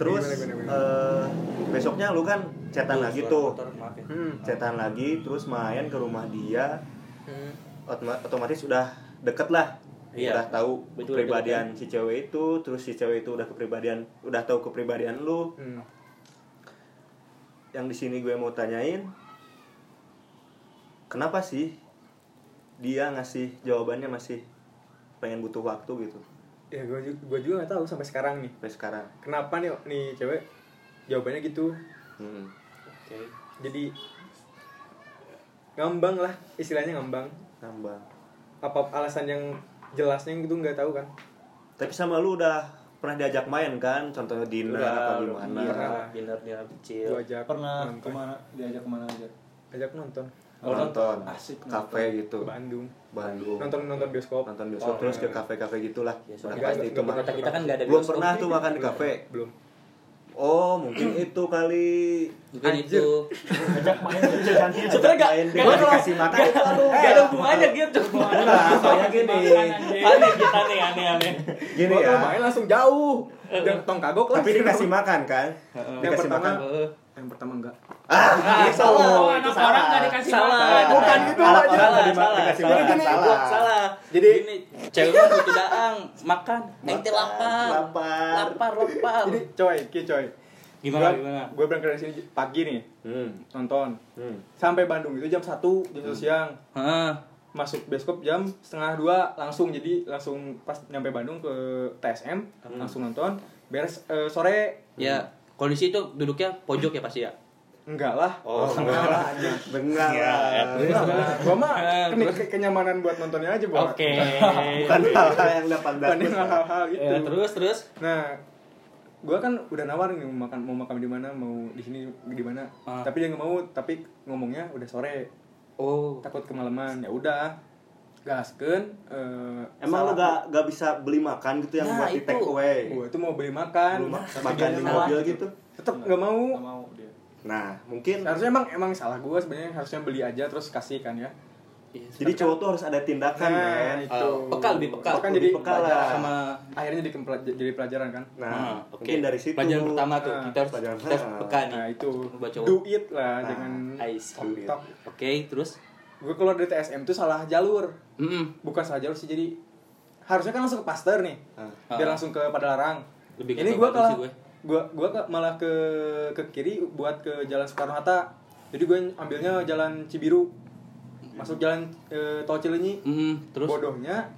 Terus Gimana, gimana, gimana? eh, besoknya lu kan cetan lagi tuh. maaf ya. hmm. Cetan lagi terus main ke rumah dia. Hmm. Otoma- otomatis udah deket lah. Iya. Udah tahu Betul, kepribadian si cewek itu, terus si cewek itu udah kepribadian, udah tahu kepribadian lu. Hmm. Yang di sini gue mau tanyain, kenapa sih dia ngasih jawabannya masih pengen butuh waktu gitu ya gue juga, gua juga nggak tahu sampai sekarang nih sampai sekarang. kenapa nih nih cewek jawabannya gitu Hmm. Oke. jadi ngambang lah istilahnya ngambang Nambah. apa alasan yang jelasnya gitu nggak tahu kan Tapi sama lu udah pernah diajak main kan? Contohnya dinner apa Udah, gimana? Iya, dinner dinner kecil. gue Pernah nonton. ke mana? Diajak ke mana aja? ajak nonton Oh, nonton, Asik, kafe gitu, Bandung Bandung, nonton nonton bioskop nonton bioskop Oh, terus ke iya. kafe-kafe gitulah. Ya, Udah pasti itu mah. Kita kan nggak ada Belum pernah nih. tuh makan di kafe. belum Oh, mungkin itu kali. Mungkin Anjir. itu. Ajak main aja Sebenarnya nggak Main dia dikasih makan itu aduh. nggak ada hubungannya gitu. Enggak, soalnya gini. Aneh gitu aneh aneh aneh. Gini ya. main langsung jauh dan tong kagok lah Tapi dikasih makan kan? Dikasih makan. Yang pertama enggak Ah, itu. Oh, itu anak salah. orang nggak dikasih Salah. makan. Bukan gitu, Anak aja. dima- Salah, dikasih salah. makan, Gini, salah. salah. Jadi- gini, cewek butuh daang, makan, ente lapar. Lapar. Lapar, lapar. jadi coy ki coy Gimana Gua- gimana? gue berangkat dari sini pagi nih Hmm. nonton Hmm. sampai Bandung itu jam 1 jam 1 siang Heeh. masuk bioskop jam setengah dua langsung jadi langsung pas nyampe Bandung ke TSM Hmm. langsung nonton beres eh, sore Ya, kondisi itu duduknya pojok ya pasti ya. enggak lah Oh, enggak lah Benar. Ya. Enggak lah. gua mah terus? ke- kenyamanan buat nontonnya aja buat Oke. Bukan hal-hal yang dapat bukan yang hal-hal gitu Ya, terus terus. nah gua kan udah nawarin nih mau makan mau makan di mana mau di sini di mana Ah. tapi dia nggak mau tapi ngomongnya udah sore Oh. takut kemalaman ya udah gaskeun eh, Emang salah- gak, gak bisa beli makan gitu yang Nah, buat di itu. take away? gua tuh mau beli makan Lu ma- Tapi makan di mobil gitu? tetep nggak mau Nggak mau dia. Nah, mungkin harusnya emang emang salah gua sebenarnya harusnya beli aja terus kasih kan ya Iya, Jadi cowok tuh harus ada tindakan, Nah, men. itu. Eh, peka lebih peka. Kan jadi peka lah. sama akhirnya jadi pelajaran kan. Nah, Ah, oke. mungkin dari situ. Pelajaran pertama tuh Ah, kita harus pelajaran kita harus peka nih. Nah, itu Buat cowok. do it lah, Nah, jangan tok. Oke, terus Gue keluar dari TSM tuh salah jalur. Mm-mm. Bukan salah jalur sih jadi harusnya kan langsung ke Pasteur nih. Ah. Biar langsung ke Padalarang. Lebih Ini gue kalah gue. gue gue malah ke ke kiri buat ke Jalan Soekarno Hatta. Jadi gue ambilnya jalan Cibiru. Masuk jalan eh, tol Cileunyi. Mm, terus Bodohnya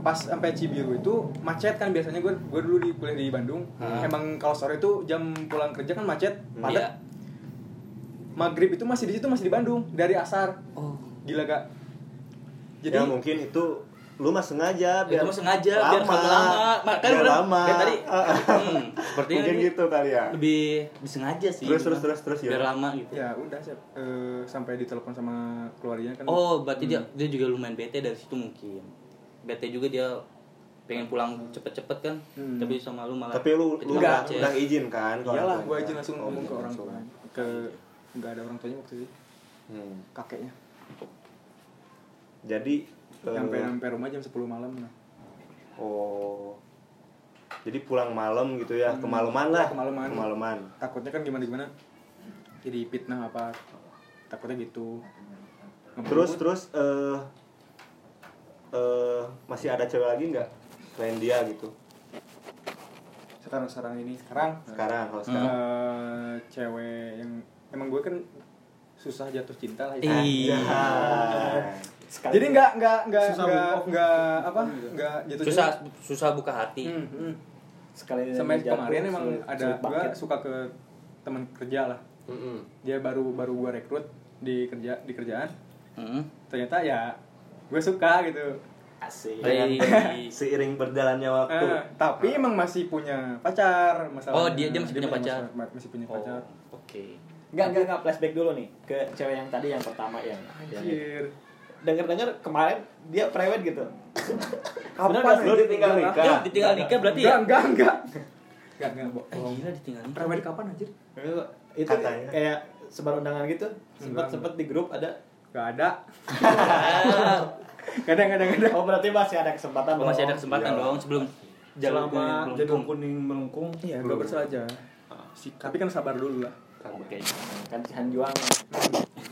pas sampai Cibiru itu macet kan biasanya gue gue dulu di kuliah di Bandung. Ah. Emang kalau sore itu jam pulang kerja kan macet, Iya. padat. Maghrib itu masih di situ masih di Bandung dari asar. Oh. Gila gak? Jadi ya mungkin itu lu mah sengaja Itu mah sengaja, biar lama. lama. Ma- kan biar udah- lama. kayak tadi. Hmm, sepertinya mungkin ini gitu kali ya. lebih disengaja sih. Terus, terus, Bang. terus, terus, ya. Biar lama gitu. ya udah siap. Eh, sampai ditelepon sama keluarganya kan. Oh, berarti dia dia juga lumayan bete dari situ mungkin. Bete juga dia pengen pulang cepet-cepet kan, Hmm. tapi sama lu malah Tapi lu lu kecil udah, izin kan? ke Iyalah, gue izin langsung ngomong ke izin orang tua. Ke nggak ada orang tuanya waktu itu. Hmm. Kakeknya. Jadi eh, Sampai sampai rumah jam 10 malam nah. Oh. Jadi pulang malam gitu ya, Hmm. kemalaman Ya, lah. kemalaman. Kemalaman. Takutnya kan gimana gimana. Jadi fitnah apa. Takutnya gitu. Terus Ngebut. terus eh eh masih ada cewek lagi nggak selain dia gitu? sekarang sekarang ini sekarang Sekarang kalau sekarang. eh, cewek yang emang gue kan susah jatuh cinta lah Iya. Sekali. jadi nggak nggak nggak nggak nggak apa nggak jatuh susah cinta susah buka hati. Hmm, hmm. sekali sampai jatuh, kemarin emang ada gue bangkit. suka ke teman kerja lah Mm-mm. dia baru baru gue rekrut di kerja di kerjaan Hmm. ternyata ya gue suka gitu asik. Seiring berjalannya waktu. Eh, tapi emang masih punya pacar masalahnya Oh, dia- dia masih punya pacar. masih, masih punya Oh, pacar Oke. Enggak, enggak, enggak flashback dulu nih ke cewek yang tadi yang pertama yang yang anjir denger-denger kemarin dia prewed gitu. kapan Bener nggak? Lu ditinggal nikah. Ya, ditinggal nikah berarti enggak ya? enggak enggak enggak enggak Eh, bohong gila ditinggal nikah. Prewed kapan anjir Itu Katanya. kayak sebar undangan gitu. Sempet sempet di grup ada. enggak ada kadang kadang kadang Oh berarti masih ada kesempatan. Oh, masih ada dong. kesempatan Iya. dong sebelum jalur Selama kuning melengkung. kuning melengkung. iya enggak bersaja tapi kan sabar dulu lah Oke. Kan Cihan juang.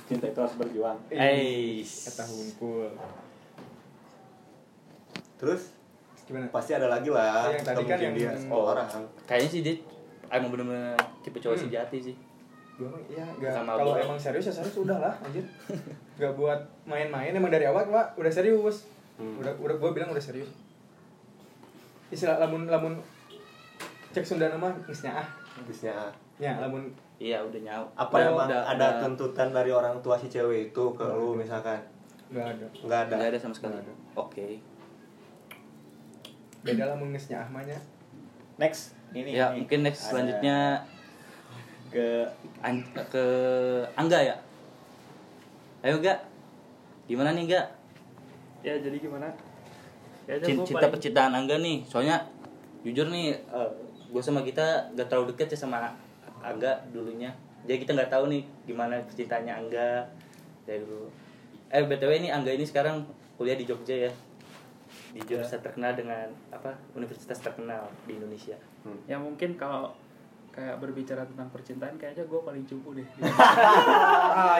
Cinta itu harus berjuang. Eh, kata hungkul Terus gimana pasti ada lagi lah. Yang tadi kan yang- dia sepuluh orang. kayaknya sih dia emang bener-bener tipe cowok Hmm. sejati sih. Iya enggak Sama kalau emang serius ya serius udah lah anjir enggak buat main-main emang dari awal pak udah serius Hmm. udah udah gua bilang udah serius istilah lamun lamun cek Sunda nama ah ah. ya lamun Iya, udah nyau. apa Udah- emang udah- ada udah- tuntutan dari orang tua si cewek itu ke lu misalkan? enggak ada Enggak ada. Nggak ada sama sekali. Oke. beda lah mun geusnya ah mahnya Next. Ini. Ya, ini. mungkin next Ada selanjutnya ke An- ke Angga ya. Ayo, Ga. Gimana nih, Ga? Ya jadi gimana? Ya udah, Cin- gua Cinta paling- percintaan Angga nih. Soalnya jujur nih, gue sama kita gak terlalu deket ya sama Angga dulunya. Jadi kita nggak tahu nih gimana percintaannya Angga dari dulu. Eh btw ini Angga ini sekarang kuliah di Jogja ya. Di jurusan terkenal dengan apa? Universitas terkenal di Indonesia. Ya mungkin kalau kayak berbicara tentang percintaan kayaknya gue paling cupu deh.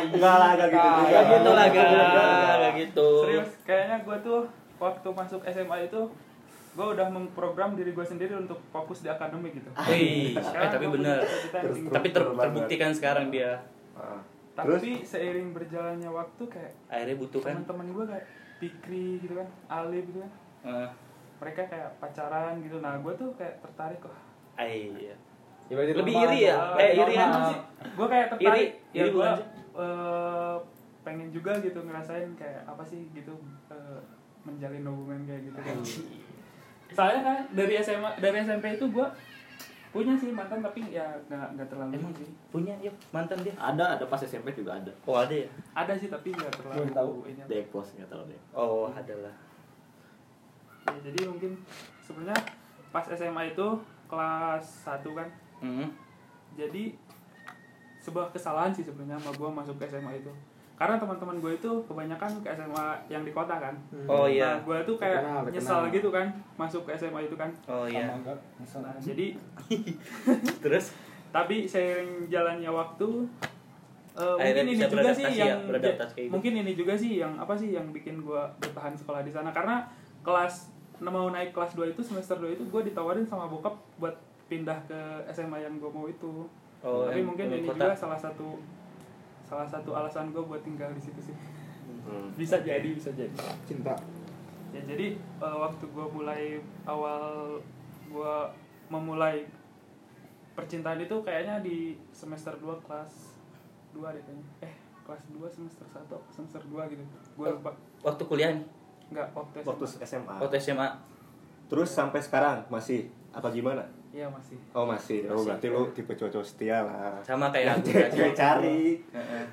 Enggak lah, enggak gitu juga. Gak gitu lah, Enggak. gak gak gitu. Serius, kayaknya gue tuh waktu masuk SMA itu gue udah memprogram diri gue sendiri untuk fokus di akademik gitu. Wih, eh, Sekarang tapi bener. Tapi ter- terbukti kan sekarang dia Ah. Tapi seiring berjalannya waktu kayak akhirnya butuh kan. teman-teman gue kayak Pikri gitu kan, Alif gitu kan, Eh, mereka kayak pacaran gitu. Nah gue tuh kayak tertarik kok. iya. ya, Lebih iri ya? Eh, iri kan? Gue kayak tertarik. Iri, ya iri gue sih? pengen juga gitu ngerasain kayak apa sih gitu eh, menjalin hubungan kayak gitu. kan. Soalnya kan dari SMA dari SMP itu gue punya sih mantan tapi ya nggak nggak terlalu Emang sih. punya yuk mantan dia. ada ada pas SMP juga ada. Oh ada ya? Ada sih tapi nggak terlalu Belum tahu. ini. Depos nggak tahu deh. Oh ada lah. Ya, jadi mungkin sebenarnya pas SMA itu kelas 1 kan. Hmm. Jadi sebuah kesalahan sih sebenarnya sama gua masuk ke SMA itu. Karena teman-teman gue itu kebanyakan ke SMA yang di kota kan Oh iya. nah gue tuh kayak Kenal, kenal. nyesal gitu kan masuk ke SMA itu kan Oh iya. nah jadi Terus tapi seiring jalannya waktu Akhirnya mungkin ini juga sih beradaptasi yang ya, gitu. mungkin ini juga sih yang apa sih yang bikin gue bertahan sekolah di sana karena kelas mau naik kelas 2 itu semester 2 itu gue ditawarin sama bokap buat pindah ke SMA yang gue mau itu Oh, tapi yang mungkin ini kota. juga salah satu salah satu alasan gue buat tinggal di situ sih. Hmm. bisa jadi bisa jadi. Cinta. Ya jadi eh, waktu gue mulai awal gue memulai percintaan itu kayaknya di semester 2 kelas 2 deh kayaknya. Eh kelas 2 semester 1 semester 2 gitu. Gue lupa. waktu kuliah? Nih, enggak waktu waktu SMA. SMA waktu SMA. Terus sampai sekarang masih apa gimana iya masih oh masih oh berarti lu tipe cowok setia lah Sama kayak yang aku cewek cari Heeh.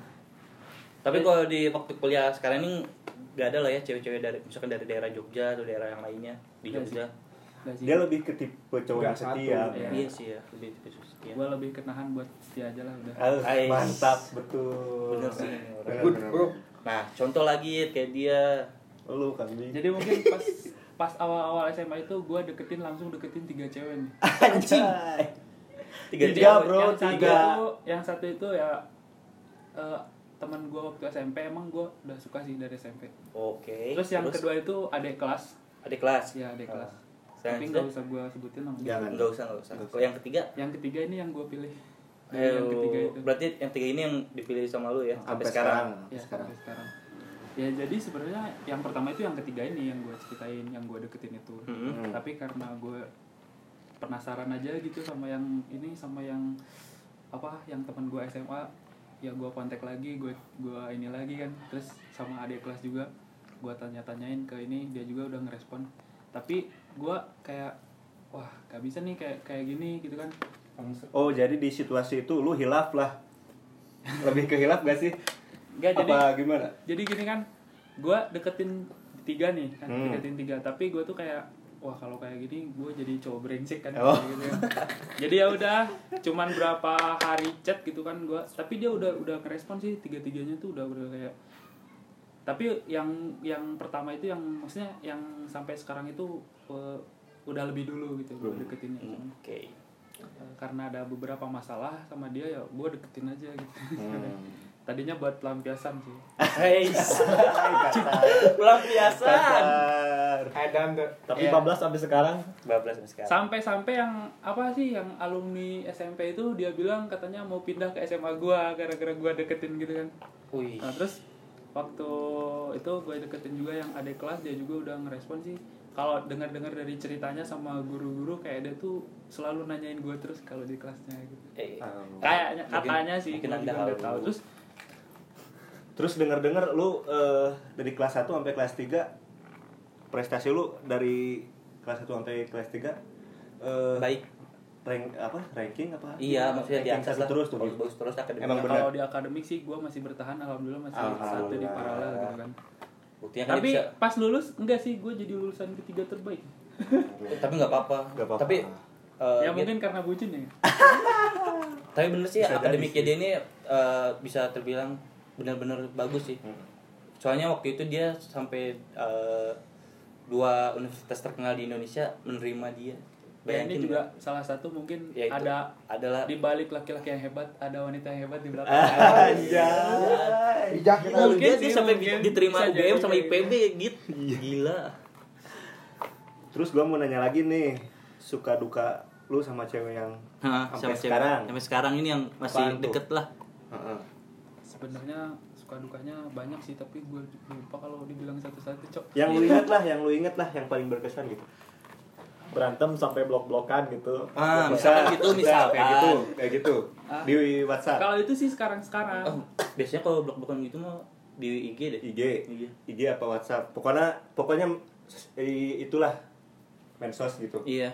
Tapi kalau di waktu kuliah sekarang ini gak ada lah ya cewek-cewek dari misalkan dari daerah Jogja atau daerah yang lainnya di. Jogja. Dia lebih ke tipe cowok Nggak yang setia. Iya. Iya sih ya, lebih tipe setia. gue lebih kenahan buat dia aja lah udah Ah, Ais. mantap betul Bener sih ini orang. Bener, good bener. bro Nah, contoh lagi kayak dia lu kan jadi mungkin pas pas awal-awal SMA itu gue deketin langsung deketin tiga cewek nih. Anjing. Tiga Tiga, cewek. bro, yang satu tiga. itu yang satu itu ya eh, teman gue waktu SMP emang gue udah suka sih dari SMP Oke. terus yang kedua itu adik kelas. Adik kelas. ya adik kelas. Saya tapi nggak usah gue sebutin namanya. Jangan. Enggak usah, enggak usah. Kalau yang ketiga, yang ketiga ini yang gue pilih. Ayo, yang ketiga itu. Berarti yang ketiga ini yang dipilih sama lu ya sampai, sampai sekarang. sekarang ya sekarang. sampai sekarang ya jadi sebenarnya yang pertama itu yang ketiga ini yang gue ceritain yang gue deketin itu. Mm-mm. Hmm. tapi karena gue penasaran aja gitu sama yang ini sama yang apa yang teman gue SMA ya gue kontak lagi gue gue ini lagi kan. Terus sama adik kelas juga gue tanya-tanyain ke ini dia juga udah ngerespon. Tapi gue kayak wah gak bisa nih kayak kayak gini gitu kan. Oh jadi di situasi itu lu hilaf lah. Lebih ke hilaf gak sih Gak jadi apa gimana jadi gini kan gue deketin tiga nih kan Hmm. deketin tiga tapi gue tuh kayak wah kalau kayak gini gue jadi cowok brengsek kan Oh. gitu kan. jadi ya udah cuman berapa hari chat gitu kan gue tapi dia udah udah ngerespon sih tiga tiganya tuh udah udah kayak tapi yang yang pertama itu yang maksudnya yang sampai sekarang itu eh, udah lebih dulu gitu gue Belum. deketinnya Hmm, Oke. Eh, karena ada beberapa masalah sama dia ya gue deketin aja gitu Hmm. Tadinya buat pelampiasan sih Hei, pelampiasan. Edan tuh Tapi Iya. 14 sampai sekarang Bablas sampai sekarang. sampai-sampai yang apa sih yang alumni SMP itu dia bilang katanya mau pindah ke SMA gua gara-gara gua deketin gitu kan Wih. nah terus waktu itu gue deketin juga yang adik kelas dia juga udah ngerespon sih kalau dengar-dengar dari ceritanya sama guru-guru kayak dia tuh selalu nanyain gue terus kalau di kelasnya gitu Eh, Oh. kayaknya Mungkin- katanya sih mungkin anda juga nggak tahu terus Terus denger-denger lu eh, dari kelas 1 sampai kelas 3 prestasi lu dari kelas 1 sampai kelas 3 eh baik. rank apa? Ranking apa? Iya, maksudnya di atas lah. terus tuh. Bagus, bagus terus akademik. Emang benar. kalau di akademik sih gue masih bertahan alhamdulillah masih satu di Alhamdulillah. paralel gitu kan Buktinya kan tapi bisa. pas lulus enggak sih gue jadi lulusan ketiga terbaik Eh, tapi nggak apa-apa. Tapi eh, ya mungkin karena bucin ya tapi bener sih akademiknya sih. dia ini eh, bisa terbilang benar-benar bagus sih. Hmm. Soalnya waktu itu dia sampai eh, dua universitas terkenal di Indonesia menerima dia. Ya, ini Bayangin juga salah satu mungkin Ya, itu ada adalah di balik laki-laki yang hebat ada wanita yang hebat di belakang. Anjay. bijak kita Mungkin Mungkin dia sih, sampai mungkin. diterima Bisa UGM sama IPB gitu. Iya. Gila. Terus gua mau nanya lagi nih, suka duka lu sama cewek yang Hah, Sampai sama cewek. sekarang. Sampai sekarang ini yang masih Apaan tuh? deket lah. Heeh. Sebenarnya suka dukanya banyak sih tapi gue lupa kalau dibilang satu-satu cok. Yang lu inget lah, yang lu inget lah, yang paling berkesan gitu. berantem sampai blok-blokan gitu. Ah, Bisa. misalkan gitu, Bisa, misalkan. kayak gitu, kayak gitu. Ah. Di WhatsApp, Kalau itu sih sekarang-sekarang. Oh, biasanya kalau blok-blokan gitu mah di IG deh. IG, Iya. IG apa WhatsApp. Pokoknya pokoknya itulah medsos gitu. Iya.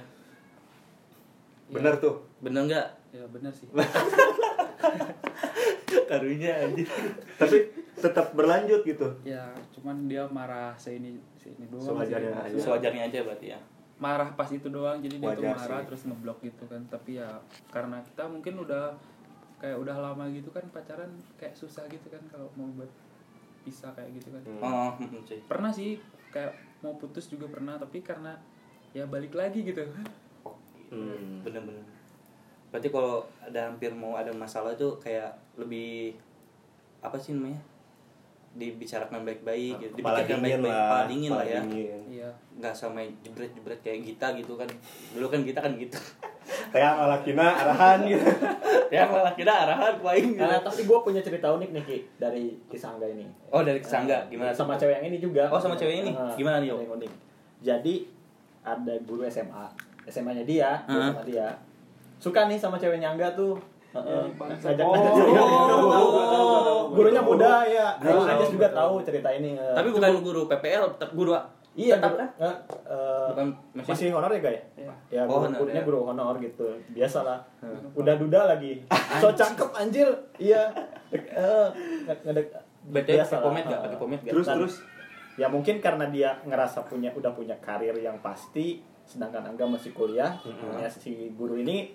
Bener tuh. Bener nggak? Ya benar sih. Karunya anjir. Tapi tetap berlanjut gitu. ya cuman dia marah seini seini doang. sih. Sewajarnya aja. Sewajarnya aja berarti ya. Marah pas itu doang jadi dia tuh marah sih. terus ngeblok gitu kan. Tapi ya karena kita mungkin udah kayak udah lama gitu kan pacaran kayak susah gitu kan kalau mau buat pisah kayak gitu kan Hmm. oh hmm, pernah sih kayak mau putus juga pernah tapi karena ya balik lagi gitu Hmm. bener-bener berarti kalau ada hampir mau ada masalah tuh kayak lebih apa sih namanya dibicarakan baik-baik gitu dingin baik-baik lah, kepala dingin lah ya iya nggak sama jebret-jebret kayak kita gitu kan dulu kan kita kan gitu kayak malakina arahan gitu ya malah kita arahan paling gitu. Nah, tapi gue punya cerita unik nih Ki dari kisah Angga ini. oh dari kesangga gimana Sama cewek yang ini juga. Oh, sama cewek ini? Nah, Gimana nih, unik. Jadi ada guru SMA, SMA-nya dia, guru Heeh. sama dia. Suka nih sama ceweknya Angga tuh. Ngajak Oh, gurunya guru. muda ya. Guru Anjas juga tahu cerita ini. eh. tapi bukan guru PPL tetap guru Iya, tetap kan bukan masih honor ya, Gak ya? Iya. Ya, Oh, guru, honor, gurunya ya. guru honor gitu. Biasalah. Udah duda lagi. So cakep anjir. Iya. Eh, ngedek biasa pakai lah. pomade gak pakai pomade gak terus Dan- terus ya mungkin karena dia ngerasa punya udah punya karir yang pasti sedangkan Angga masih kuliah ya si guru ini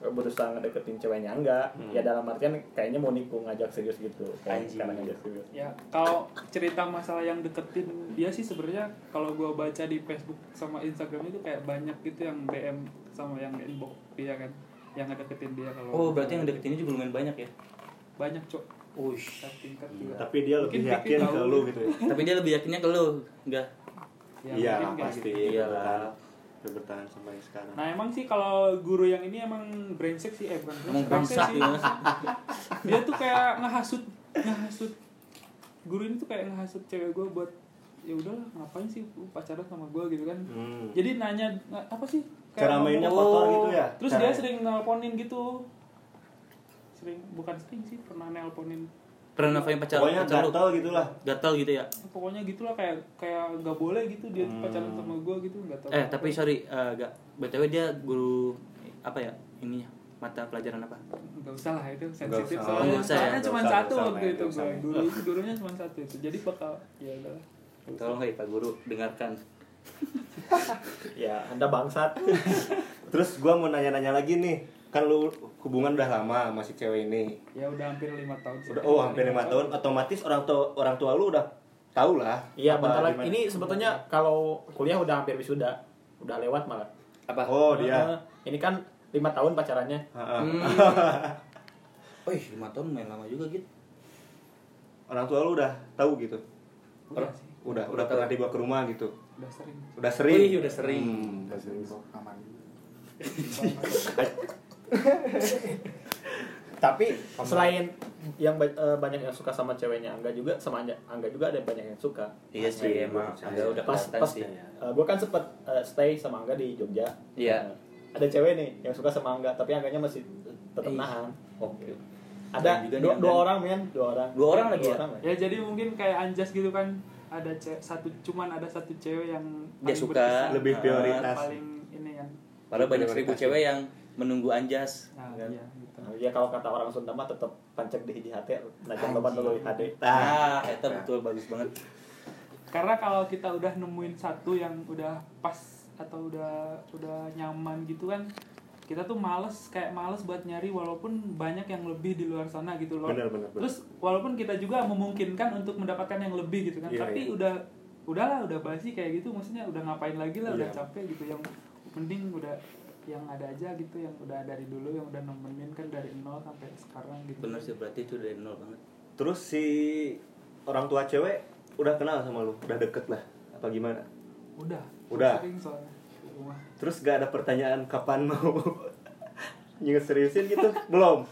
berusaha ngedeketin ceweknya Angga Hmm. ya dalam artian kayaknya mau nikung ngajak serius gitu. Kayak sekarang ngajak serius. Ya kalau cerita masalah yang deketin dia sih sebenarnya kalau gua baca di Facebook sama Instagram itu kayak banyak gitu yang DM sama yang inbox dia kan yang ngedeketin dia kalau oh berarti yang deketinnya juga lumayan banyak ya? Banyak cok. Ush. tingkat juga. Tapi dia lebih Mungkin yakin ke lu gitu. ya? Tapi dia lebih yakinnya ke lu enggak? Ya, iya pasti. gitu. Udah bertahan sampai sekarang Nah emang sih kalau guru yang ini emang brengsek sih, eh bukan Emang brengsek sih. dia. Dia tuh kayak ngehasut, ngehasut. Guru ini tuh kayak ngehasut cewek gue buat ya udahlah ngapain sih lu pacaran sama gue gitu kan. Hmm. Jadi nanya apa sih? cara ngomong- mainnya Oh. kotor gitu ya Terus Cara- dia sering nelponin gitu. Sering bukan sering sih pernah nelponin. Pernah nelfon pacar pokoknya pacar lu? gatel gitu lah gatal gitu ya? Pokoknya gitulah kayak kayak gak boleh gitu dia Hmm. pacaran sama gue gitu nggak tahu. eh tapi sorry eh, gak btw dia guru apa ya ininya mata pelajaran apa? Gak usah lah itu Nggak sensitif. soalnya, Nggak usah ya, soalnya nggak cuma usah, satu nggak usah, waktu itu nggak gue guru gurunya cuma satu itu jadi bakal ya udahlah tolong nggak ya pak guru dengarkan. Ya anda bangsat. Terus gua mau nanya-nanya lagi nih kan lu hubungan udah lama sama si cewek ini. Ya udah hampir lima tahun sih. udah oh hampir lima tahun. Otomatis orang tua orang tua lu udah tahu lah iya bentar lagi. ini sebetulnya kalau kuliah udah hampir wisuda. Udah lewat malah. Apa? Oh dia. Ini kan lima tahun pacarannya. Hmm. Oh, lima tahun main lama juga gitu. orang tua lu udah tahu gitu? Udah sih. udah Udah udah pernah dibawa ke rumah gitu? Udah sering. Udah sering? Wih, udah sering. Hmm. Udah sering. Kok aman. Tapi selain yang ba- eh, banyak yang suka sama ceweknya Angga juga sama Angga, Angga juga ada banyak yang suka Iya sih, emang agak udah pas pas sih. gue kan sempet eh, stay sama Angga di Jogja Iya. Nah, ada cewek nih yang suka sama Angga tapi Angganya masih tetap nahan Oke. ada Dan juga dua, nih, dua dan- orang men dua orang Dua orang lagi ya? lah. ya jadi mungkin kayak anjas gitu kan ada ce satu cuman ada satu cewek yang Dia paling suka. berkesan, Lebih eh, prioritas. paling ini kan Padahal banyak seribu cewek yang menunggu anjas. nah, Kan? iya gitu Nah, ya kalau kata orang Sunda mah tetap pancek di hiji hati najan loba tuluy hade Ah, itu betul bagus banget. karena kalau kita udah nemuin satu yang udah pas atau udah udah nyaman gitu kan kita tuh males kayak males buat nyari walaupun banyak yang lebih di luar sana gitu loh benar benar benar. terus walaupun kita juga memungkinkan untuk mendapatkan yang lebih gitu kan Iya, tapi iya. udah udahlah udah basi kayak gitu maksudnya udah ngapain lagi lah udah Iya. capek gitu yang penting udah yang ada aja gitu yang udah dari dulu yang udah nemenin kan dari nol sampai sekarang gitu. Bener sih, berarti itu dari nol banget. terus si orang tua cewek udah kenal sama lu? Udah deket lah? Apa gimana? Udah. Udah. sering soalnya rumah. Terus gak ada pertanyaan kapan mau nyinget seriusin gitu? Belum?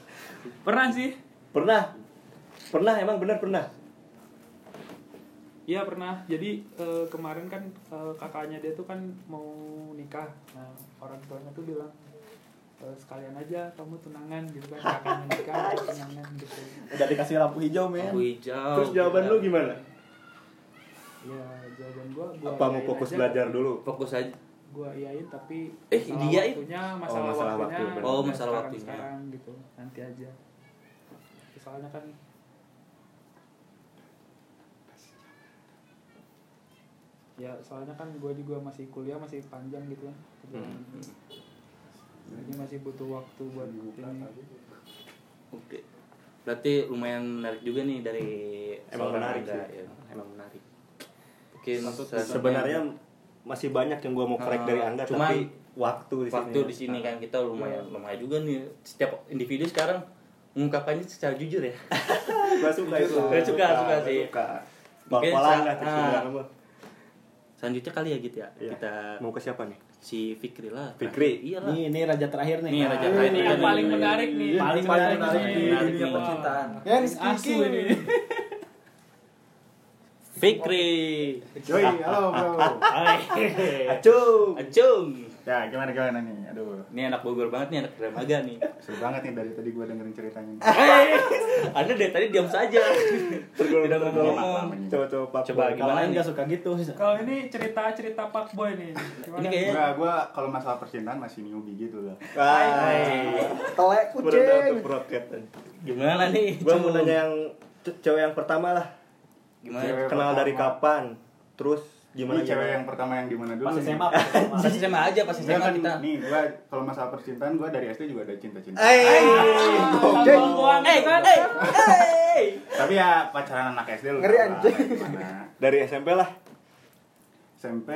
Pernah sih. Pernah. Pernah emang benar pernah Iya pernah. Jadi eh, kemarin kan eh, kakaknya dia tuh kan mau nikah. Nah orang tuanya tuh bilang "Eh, sekalian aja kamu tunangan gitu kan kakaknya nikah tunangan gitu. udah dikasih lampu hijau men Lampu hijau. terus jawaban lu gimana Ya jawaban gua gua apa mau fokus aja. belajar dulu Fokus aja. Gua iyain tapi Eh, masalah diiyain? waktunya masalah, masalah waktunya waktu. Oh, masalah sekarang, waktunya. sekarang gitu nanti aja. Soalnya kan ya soalnya kan gue juga masih kuliah masih panjang gitu kan perjalanan. jadi masih butuh waktu buat ini Oke. berarti lumayan menarik juga nih dari Emang menarik sih. ya. emang menarik mungkin salah satunya- sebenarnya masih banyak yang gua mau korek Ah, dari anda cuman tapi waktu di waktu sini. di sini kan kita lumayan lumayan juga nih setiap individu sekarang mengungkapkannya secara jujur ya gua suka itu Gua suka, suka sih. suka Mungkin Bakalan lah ah. Ah. selanjutnya kali ya gitu ya Iya. kita mau ke siapa nih si Fikri lah Fikri. iya lah Ini ini raja terakhir nih. Nih, raja terakhir. Ini yang paling menarik nih. Paling Paling menarik. Menarik dunia nih. percintaan. Yang Asu ini. Fikri Yoi, halo bro. acung Acung Ya gimana gimana nih? Aduh, ini anak Bogor banget nih anak Dramaga nih seru banget nih dari tadi gue dengerin ceritanya. anda dari tadi diam saja tidak mau ngomong coba coba Pak Coba Boy. Gimana lain nih nggak suka gitu. Kalau ini cerita-cerita Pak Boy nih. Gimana? ini kayaknya Enggak, gue kalau masalah percintaan masih newbie gitu loh. Hai. Telek Berendah kucing. gimana nih Gua mau nanya yang ce- cewek yang pertama lah. gimana Cewek Kenal dari kapan? Terus gimana Ini cewek yang pertama yang di mana dulu? Pas? SMA, pas SMA. pas SMA aja pas SMA kan, kita nih gue kalau masalah percintaan gue dari SD juga ada cinta-cinta. Eh, eh kan. eh eh Tapi ya pacaran anak SD lu. Ngeri, anjing. gimana. dari SMP lah. SMP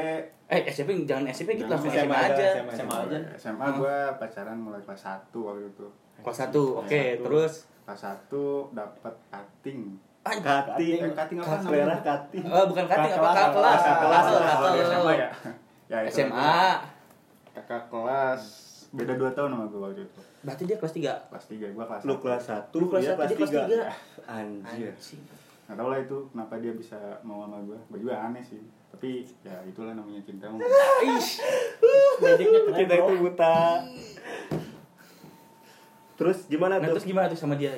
eh SMP jangan SMP kita langsung SMA SMA aja, aja SMA. Aja. SMA gue pacaran mulai kelas 1 waktu itu. kelas satu oke Kelas satu. terus Kelas 1 dapat cutting. Cutting. Eh, cutting apa Selera namanya? cutting. oh bukan cutting apa Kakak kakak kelas kelas, kelas SMA ya. Ya, itu. SMA Kakak kelas beda 2 tahun sama gue waktu itu. berarti dia kelas tiga Kelas 3 gue kelas Lu 1. kelas 1, Lu kelas dia satu, kelas dia kelas 3. tiga. Anjir. Gak tau lah itu kenapa dia bisa mau sama gue Gue juga aneh sih Tapi ya itulah namanya cinta bro. itu buta. Terus gimana nah tuh? terus gimana tuh sama dia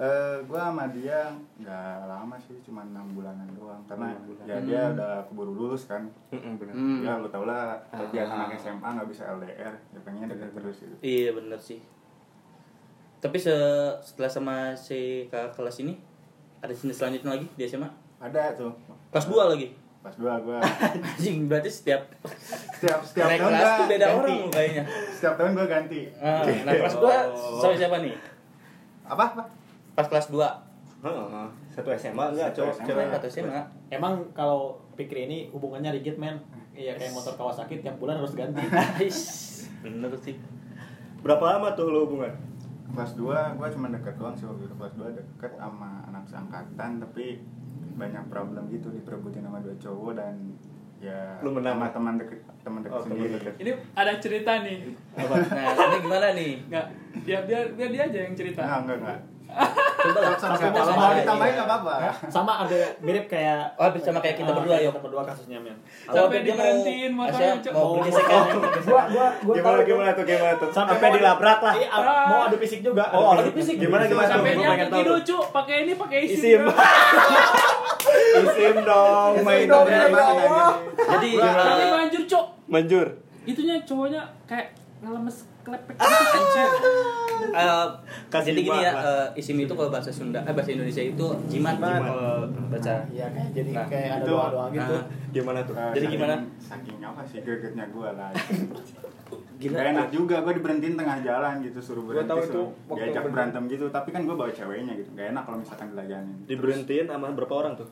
eh gue sama dia nggak lama sih cuma enam bulanan doang. Karena bulan. ya dia udah keburu lulus kan. Bener. Hmm. ya lo tau lah kalau dia Ah. anak SMA nggak bisa LDR ya pengennya dekat terus gitu. Iya bener sih. Tapi se setelah sama si kakak kelas ini ada jenis selanjutnya lagi di SMA ada tuh. Kelas 2 lagi? Pas dua gue anjing berarti setiap setiap setiap naik tahun kelas tuh beda ganti. orang kayaknya. Setiap tahun gue ganti. Ah, nah kelas 2 sama siapa nih? Apa apa pas kelas 2 Heeh. Satu SMA enggak, Satu cowok SMA. cewek. atau SMA Emang kalau pikir ini hubungannya rigid men. Iya kayak motor Kawasaki tiap bulan harus ganti. bener sih Berapa lama tuh lu hubungan? kelas 2 gue cuma deket doang sih waktu itu kelas 2 deket sama anak seangkatan tapi banyak problem gitu diperebutin sama dua cowok dan ya Lu menang? sama teman deket teman deket Oh, teman sendiri deket. Ini ada cerita nih. apa nah ini gimana nih Enggak. Ya biar biar dia aja yang cerita. Nah, enggak enggak coba lah sama sama ditambahin dia. nggak apa-apa Sama ada mirip kayak Oh, sama kayak kita berdua, yuk. Kita berdua kasusnya men. Kalau Sampai diberhentiin motornya, Asya Cok. mau Oh, bergesekan Gua gua gua Gimana gimana tuh gimana tuh? Sampai dilabrak lah. Iya, mau adu fisik juga. Oh, Adu fisik. Gimana gimana tuh? Sampai tahu. kaki lucu, pakai ini pakai isim. Isim. Dong. Main dong, ya jadi Tapi eh, manjur, Cok. Manjur. Itunya cowoknya kayak ngelemes klepek anjir. eh, Kasih jadi gini ya eh, isim itu kalau bahasa Sunda eh bahasa Indonesia itu jimat Jimat. kalau baca Iya kayak jadi Nah, kayak ada itu- doa-doa gitu. nah, Gimana tuh? Eh, Jadi saking- gimana? saking apa sih gregetnya gue lah gila Gak enak juga gue diberhentiin tengah jalan gitu suruh Gua berhenti tahu suruh itu waktu diajak berantem gitu tapi kan gue bawa ceweknya gitu gak enak kalau misalkan dilajanin Diberhentiin sama berapa orang tuh?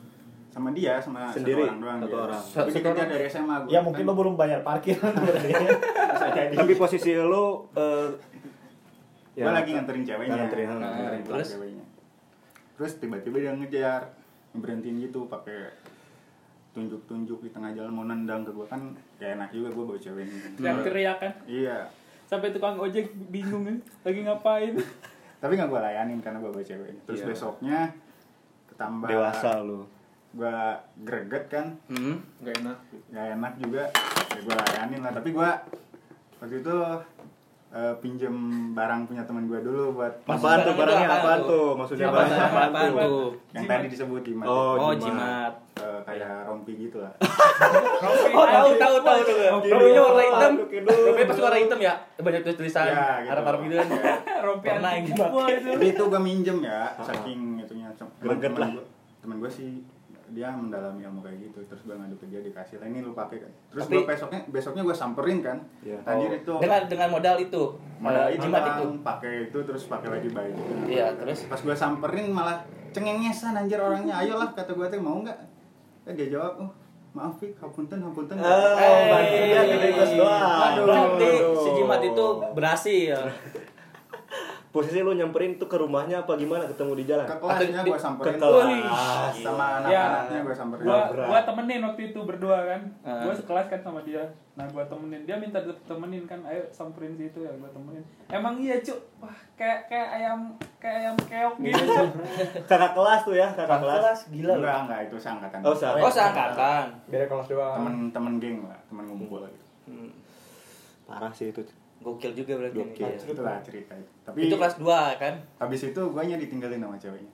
Sama dia sama Sendiri? satu orang doang Satu dia. orang. Satu orang. dari SMA gue Ya mungkin lo belum bayar parkir. Tapi posisi lu eh gue lagi nganterin ceweknya Nganterin, nganterin nah, pulang terus? ceweknya terus tiba-tiba dia ngejar berhentiin gitu pakai tunjuk-tunjuk di tengah jalan mau nendang ke gue kan gak enak juga gue bawa ceweknya Teriak-teriak kan. iya Sampai tukang ojek bingung nih, lagi ngapain. tapi nggak gue layanin karena gue bawa ceweknya terus Iya. besoknya ketambah dewasa lu. Gue greget kan hmm. Gak enak. gak enak juga ya gue layanin lah tapi gue waktu itu eh, pinjem barang punya teman gue dulu buat Apaan tuh barangnya apaan apaan tuh? Maksudnya Apa barangnya apaan, tuh? yang Jimat. tadi disebut jimat Oh, Oh, jimat. jimat. Eh, kayak rompi gitu lah Oh, tahu tahu tahu tuh. Rompinya warna hitam. Rompinya pasti warna hitam ya. Banyak tulis tulisan Ya, gitu. harap-harap gitu kan. Rompi yang gua itu. gue minjem ya saking itunya Greget lah. temen gue sih dia mendalami ilmu kayak gitu terus gue ngadu ke dia dikasih lah ini lu pakai kan. Terus Tapi- gue besoknya besoknya gue samperin kan. Iya. anjir Oh, itu dengan dengan modal itu? Modal itu jimat itu? pakai itu terus pakai lagi bayi. Iya, terus? pas gue samperin malah cengengesan anjir orangnya. Ayolah kata gue teh mau nggak? Eh dia jawab oh maaf Fik, hapunten hapunten. Oh, Eh, berarti dia ke request doang. Aduh, berarti si jimat itu berhasil Posisi lu nyamperin tuh ke rumahnya apa gimana? Ketemu di jalan? ke kelasnya gue samperin. Ke kelas. sama Ya. anak-anaknya gue samperin. gua gua temenin waktu itu berdua kan. Ah. gua sekelas kan sama dia. Nah gua temenin. Dia minta temenin kan. Ayo samperin situ ya gua temenin. Emang iya cuk? Wah kayak kayak ayam kayak ayam keok gitu. Cuk. Kakak kelas tuh ya, kakak kelas. kelas? Gila enggak enggak itu seangkatan. Oh, seangkatan. oh seangkatan. Beda kelas doang. Temen-temen geng lah temen ngumpul gitu Hmm, Parah sih itu. Gokil juga berarti ini. Gokil. Itulah cerita itu. Tapi itu kelas 2 kan? habis itu gue ditinggalin sama ceweknya.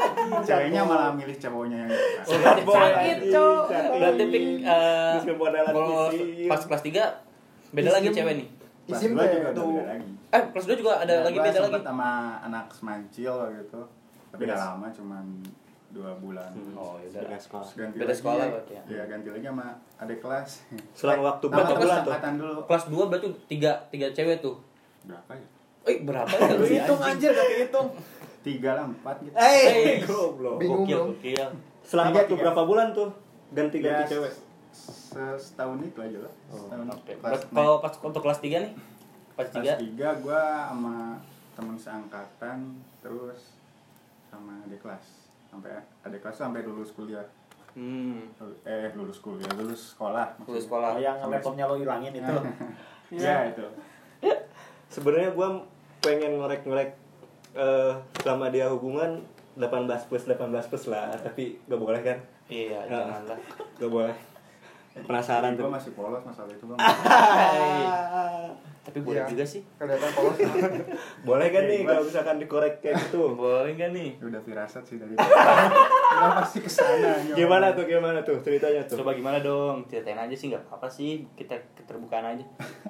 Ceweknya malah milih cowoknya yang Oh, sakit cuk berarti pik eh, kalau pas kelas 3 beda lagi cewek nih? kelas Isim dua kayak juga udah tuh. beda lagi. Eh kelas 2 juga ada Ya, lagi beda lagi. sama anak semancil gitu. Tapi gak lama cuman dua bulan. Oh ya Beda sekolah. Ganti Beda lagi, sekolah berarti ya? Iya ganti lagi sama adik kelas. Selang waktu Nah, berapa bulan tuh? dulu. Kelas 2 berarti tiga tiga cewek tuh? Berapa ya? Eh berapa ya? Lu hitung anjir gak kehitung tiga lah empat gitu. Eh, goblok. Bingung gokil. Selang Tiga, waktu tiga. berapa bulan tuh? Ganti-ganti Ya, cewek? se- setahun itu aja lah. Setahun Oke. Pas kalau pas untuk kelas 3 nih? Pas kelas 3 tiga gue sama temen seangkatan terus sama adik kelas sampai adik kelas sampai lulus kuliah hmm eh lulus kuliah lulus sekolah lulus maksudnya. sekolah Oh, yang laptopnya lo hilangin itu. ya itu Sebenarnya gua pengen ngorek-ngorek eh selama dia hubungan 18 plus 18 plus lah, tapi gak boleh kan? iya Ya. janganlah Gak boleh. Penasaran gue tuh. masih polos masalah itu gue tapi boleh Iya. juga sih. Kelihatan polos. Boleh kan nih kalau misalkan dikorek kayak gitu? boleh nggak nih? Udah firasat sih dari udah pasti ke sana Gimana tuh gimana tuh ceritanya tuh? coba gimana dong? Ceritain aja sih nggak apa sih. Kita keterbukaan aja.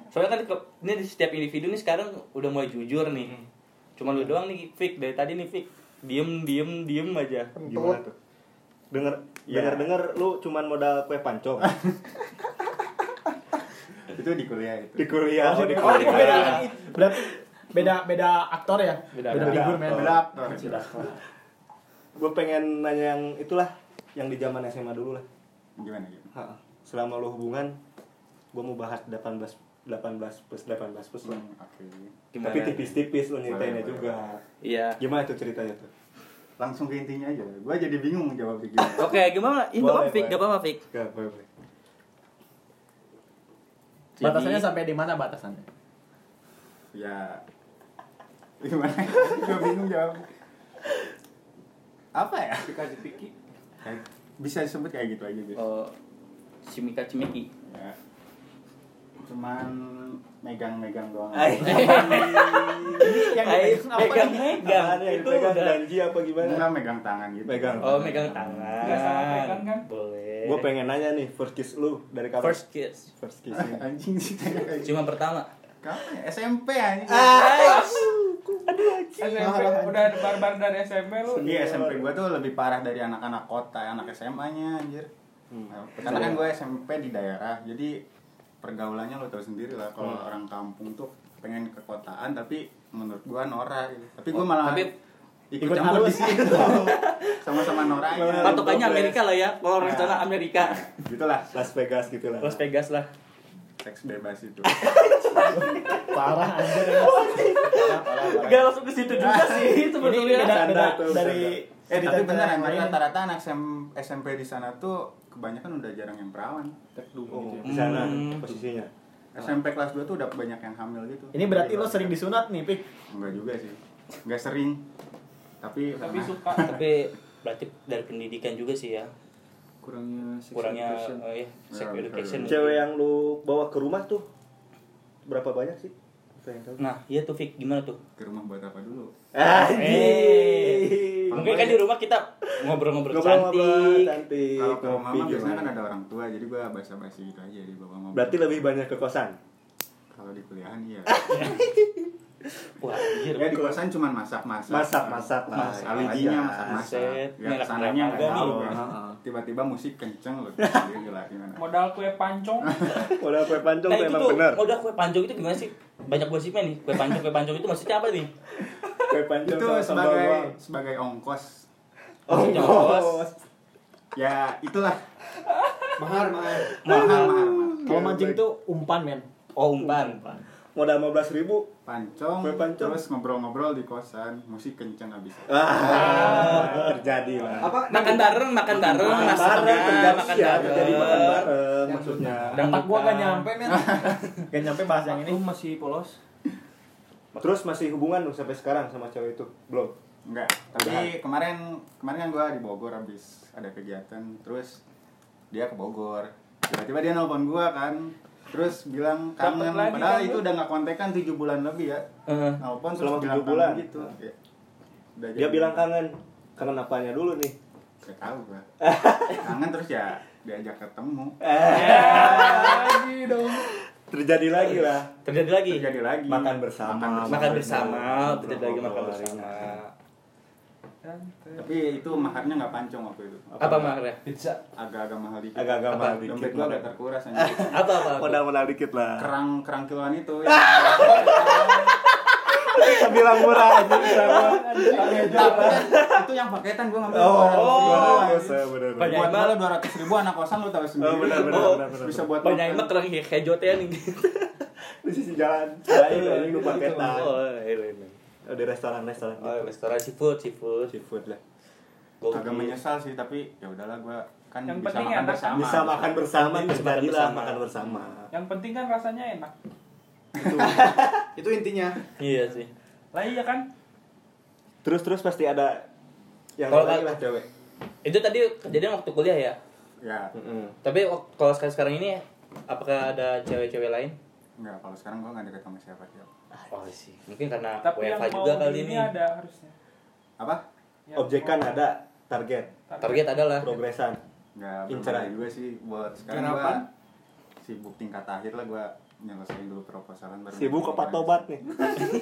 Soalnya kan ini di setiap individu nih sekarang udah mulai jujur nih. Cuma lu doang nih Fik. Dari tadi nih Fik. Diem diem diem aja. Gimana tuh? Denger Ya. denger denger lu cuman modal kue pancong itu di kuliah itu. Di kuliah. Oh, di Oh, ini beda. kuliah. Berarti beda beda aktor ya? Beda- beda beda. figur aktor. men. beda aktor. Gue pengen nanya yang itulah yang di zaman SMA dulu lah. Gimana gitu Ha, selama lu hubungan gue mau bahas 18 18 plus 18 plus lah. Hmm, oke. Gimana? tapi tipis-tipis lu nyeritainnya juga. Iya. Gimana tuh ceritanya tuh? Langsung ke intinya aja. Gue jadi bingung jawab kayak gini. Oke gimana? Ini Boleh, apa Fik gak apa-apa Fik. Gak boleh Batasannya Jadi- sampai di mana batasannya? ya. Gimana? Gue bingung jawab. Apa ya? Dikasih piki. Bisa disebut kayak gitu aja gitu oh cimika cimiki ya. Cuman megang-megang doang. Ay. yang megang megang. Yang itu udah. janji apa gimana? Enggak. Megang tangan gitu. Megang. oh megang tangan. Nggak salah pegang kan? boleh gue pengen nanya nih first kiss lu dari kapan first kiss first kiss anjing sih kayak gitu cuma pertama kapan ya? SMP anjing SMP udah barbar dari SMP lu Iya SMP gue tuh lebih parah dari anak-anak kota, anak SMA-nya anjir. Hmm. Karena kan gue SMP di daerah, jadi pergaulannya lo tau sendiri lah. Kalau Hmm. orang kampung tuh pengen ke kotaan, tapi menurut gue norak gitu. Tapi gue malah tapi ikut ikut campur di situ. Sama-sama noraknya. patokannya Amerika lah ya kalau orang sana Amerika Gitulah, Las Vegas gitu lah Las Vegas lah seks bebas itu. Parah parah. Gak langsung ke situ juga sih sebetulnya. dari Eh tapi lain. rata-rata anak SM- SMP di sana tuh kebanyakan udah jarang yang perawan. oh, gitu ya. di sana Hmm. posisinya SMP kelas 2 tuh udah banyak yang hamil gitu. Ini berarti lo sering disunat nih, Pik. Enggak juga sih. Enggak sering. Tapi tapi suka Tapi berarti dari pendidikan juga sih ya. Kurangnya sex Kurangnya education. oh iya, sex Ya, education. cewek yang lu bawa ke rumah tuh berapa banyak sih Nah, iya tuh Fik, gimana tuh? ke rumah buat apa dulu? Eh, mungkin kan di rumah kita ngobrol-ngobrol cantik. cantik Kalau ke mama biasanya gimana? kan ada orang tua, jadi gua basa-basi gitu aja di bawah mama. berarti lebih banyak ke kosan kalau di kuliahan iya. Wah, anjir. ya di kosan cuman masak-masak. masak masak lah Masak Alibinya aja. masak-masak. Ya merah ke sananya merah nggak tahu tiba-tiba musik kenceng loh gila gimana modal kue pancong Modal kue pancong Nah tuh itu emang tuh, bener. modal kue pancong itu gimana sih? Banyak gosipnya nih, kue pancong, kue pancong itu maksudnya apa nih? Kue pancong itu sebagai sebagai ongkos ongkos. ya itulah mahar mahar mahal mahal, mahal. Kalau mancing itu umpan men. Oh, umpan. Modal 15 ribu. pancong, Kue pancong. terus ngobrol-ngobrol di kosan musik kenceng abis Ah, terjadi lah. apa Makan bareng, makan bareng, Makan maksudnya bareng, terjadi makan ya, bareng. terjadi makan bareng maksudnya. Dan Otak gua gak nyampe men. gak nyampe bahas yang ini. Aku masih polos. Terus masih hubungan lu sampai sekarang sama cewek itu? Belum. enggak tapi kemarin kemarin kan gua di Bogor abis ada kegiatan terus dia ke Bogor tiba-tiba dia nelpon gua kan terus bilang kangen lagi padahal kan itu lu? udah nggak kontekan tujuh bulan lebih ya Heeh. nelpon terus Selama bilang tujuh bulan? gitu Ya. Udah Dia bilang kangen. Kangen apanya dulu nih? Gak tahu gua kangen terus ya diajak ketemu lagi dong Terjadi lagi lah. Terjadi lagi. terjadi lagi Makan bersama. Makan bersama, Ngobrol, terjadi lagi makan bersama. Tapi itu maharnya nggak pancong waktu itu Apa maharnya? Pizza. agak-agak mahal dikit Agak-agak Apa? mahal dikit. dompet gua agak terkuras aja Apa apa? apa? Modal-modal dikit lah. kerang kerang kiloan itu Kita bilang murah aja sama. tapi itu yang paketan gua ngambil Oh, oh, bener. Banyak buat dua ratus ribu anak kosan lu tahu sendiri Oh, benar, benar, benar, benar. bisa buat Banyak emang kerang hejotnya nih. di sisi jalan. Lain ini lu paketan. Oh, iya, iya. Oh, di restoran-restoran Oh, gitu. restoran seafood, seafood. Seafood lah. Gokil. agak menyesal sih tapi ya udahlah gua kan Yang bisa makan enak. bersama Bisa makan bersama, Bisa makan bersama. makan bersama. yang penting kan rasanya enak itu intinya Iya sih. lah iya kan Terus terus pasti ada yang Kalau lagi lah cewek. Itu tadi kejadian waktu kuliah ya. ya Tapi wak- kalau sekarang sekarang ini apakah ada cewek-cewek lain? Enggak kalau sekarang gua nggak deket sama siapa siapa Oh sih, mungkin karena tapi yang WFH juga kali ini ada harusnya. Apa? Yang Objekan mau- ada, target, Target. Adalah. Progresan. nggak Inceran. berbeda juga sih. Buat sekarang Kenapa? gua sibuk tingkat akhir lah gua nyelesain dulu proposalan baru Sibuk apa tobat nih?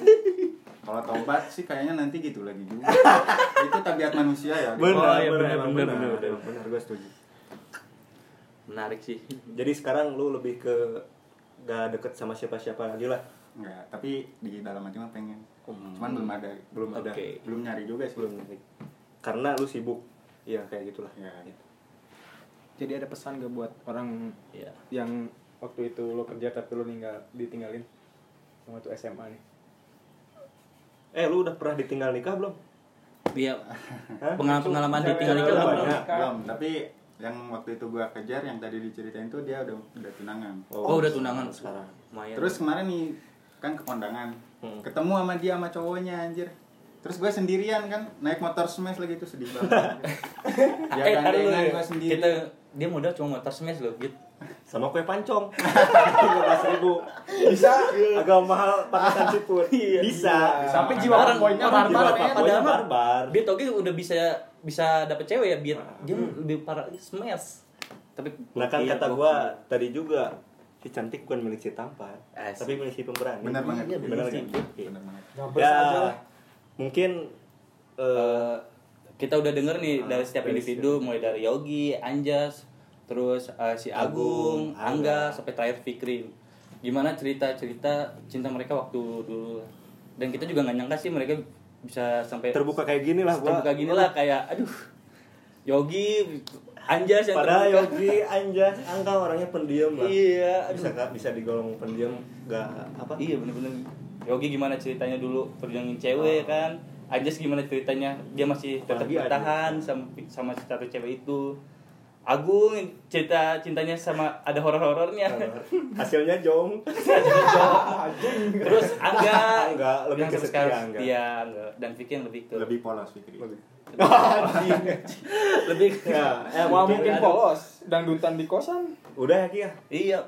kalau tobat sih kayaknya nanti gitu lagi juga. Itu tabiat manusia ya. Oh, benar, emang benar, benar, benar, emang benar, gue setuju. menarik sih. Jadi sekarang lu lebih ke gak deket sama siapa-siapa lagi lah. Enggak, tapi di dalam hati mah pengen. Hmm. Cuman belum ada, Belum ada. Oke. belum nyari juga sih. Belum nyari. Karena lu sibuk. Iya kayak gitulah. Ya. Jadi ada pesan gak buat orang Iya. yang waktu itu lo kerja tapi lo ninggal ditinggalin sama tuh SMA nih. Eh lu udah pernah ditinggal nikah belum? Iya. Hah? Pengalaman-pengalaman Cewek- ditinggal nikah belum? Belum, tapi yang waktu itu gua kejar yang tadi diceritain tuh dia udah udah tunangan. Oh, udah tunangan sekarang. Lumayan. Terus kemarin nih kan ke kondangan. Hmm. Ketemu sama dia sama cowoknya anjir. Terus gue sendirian kan naik motor smash lagi tuh sedih banget. dia eh, gandengan ya. gue sendiri. Kita dia modal cuma motor smash loh, gitu. Sama kue pancong. 15 ribu. Bisa. Agak mahal paketan seafood. Bisa. Sampai jiwa Orang Jiwa barbar, fuckboy-nya padahal barbar. dia toge udah bisa bisa dapet cewek ya, biar dia lebih parah smash. Tapi Nah kan kata gua tadi juga si cantik bukan milik si tampan, tapi milik si pemberani. Bener banget. Iya? Bener banget. Ya, mungkin eh, kita udah denger nih dari setiap individu mulai dari Yogi, Anjas, terus eh, si Agung, Agung, Angga, Angga. sampai terakhir Fikri. Gimana cerita-cerita cinta mereka waktu dulu. Dan kita juga nggak nyangka sih mereka bisa sampai terbuka kayak gini lah terbuka gini lah kayak aduh Yogi, Anjas yang Padahal terbuka. Yogi, Anjas, Angga orangnya pendiam lah. Iya, aduh. Bisa nggak bisa digolong pendiam nggak apa? Iya bener-bener Yogi gimana ceritanya dulu perjuangin cewek kan Anjas gimana ceritanya dia masih tetap Apalagi bertahan sama sama satu cewek itu Agung cerita cintanya sama ada horor-horornya Hasilnya jong. terus Angga Angga, lebih ke setia, sekarang Angga. dan Vicky yang lebih ke Lebih polos Fikri. lebih Ya, eh, Wah mungkin polos, dangdutan di kosan. Udah ya Ki ya. iya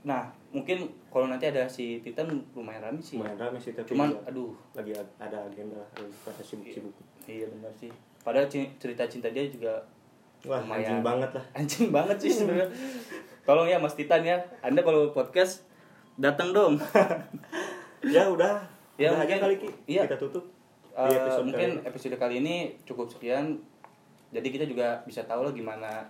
nah mungkin kalau nanti ada si Titan lumayan rame sih Lumayan rame sih tapi cuman ya, aduh lagi ag- ada agenda lagi pada sibuk-sibuk. iya benar sih padahal cerita cinta dia juga Wah, Lumayan. anjing banget lah. anjing banget sih sebenarnya tolong ya Mas Titan ya anda kalau podcast datang dong Ya udah. Ya, udah aja mungkin- kali Ki. iya. Kita tutup. Di episode mungkin kali episode kali ini cukup sekian jadi kita juga bisa tahu lah gimana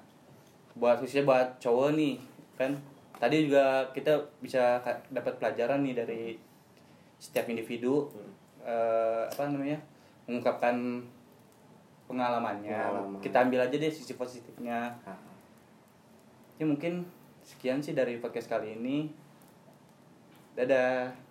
buat khususnya buat cowok nih kan tadi juga kita bisa dapat pelajaran nih dari setiap individu eh, apa namanya mengungkapkan pengalamannya. Pengalaman. kita ambil aja deh sisi positifnya. Ya mungkin sekian sih dari podcast kali ini. Dadah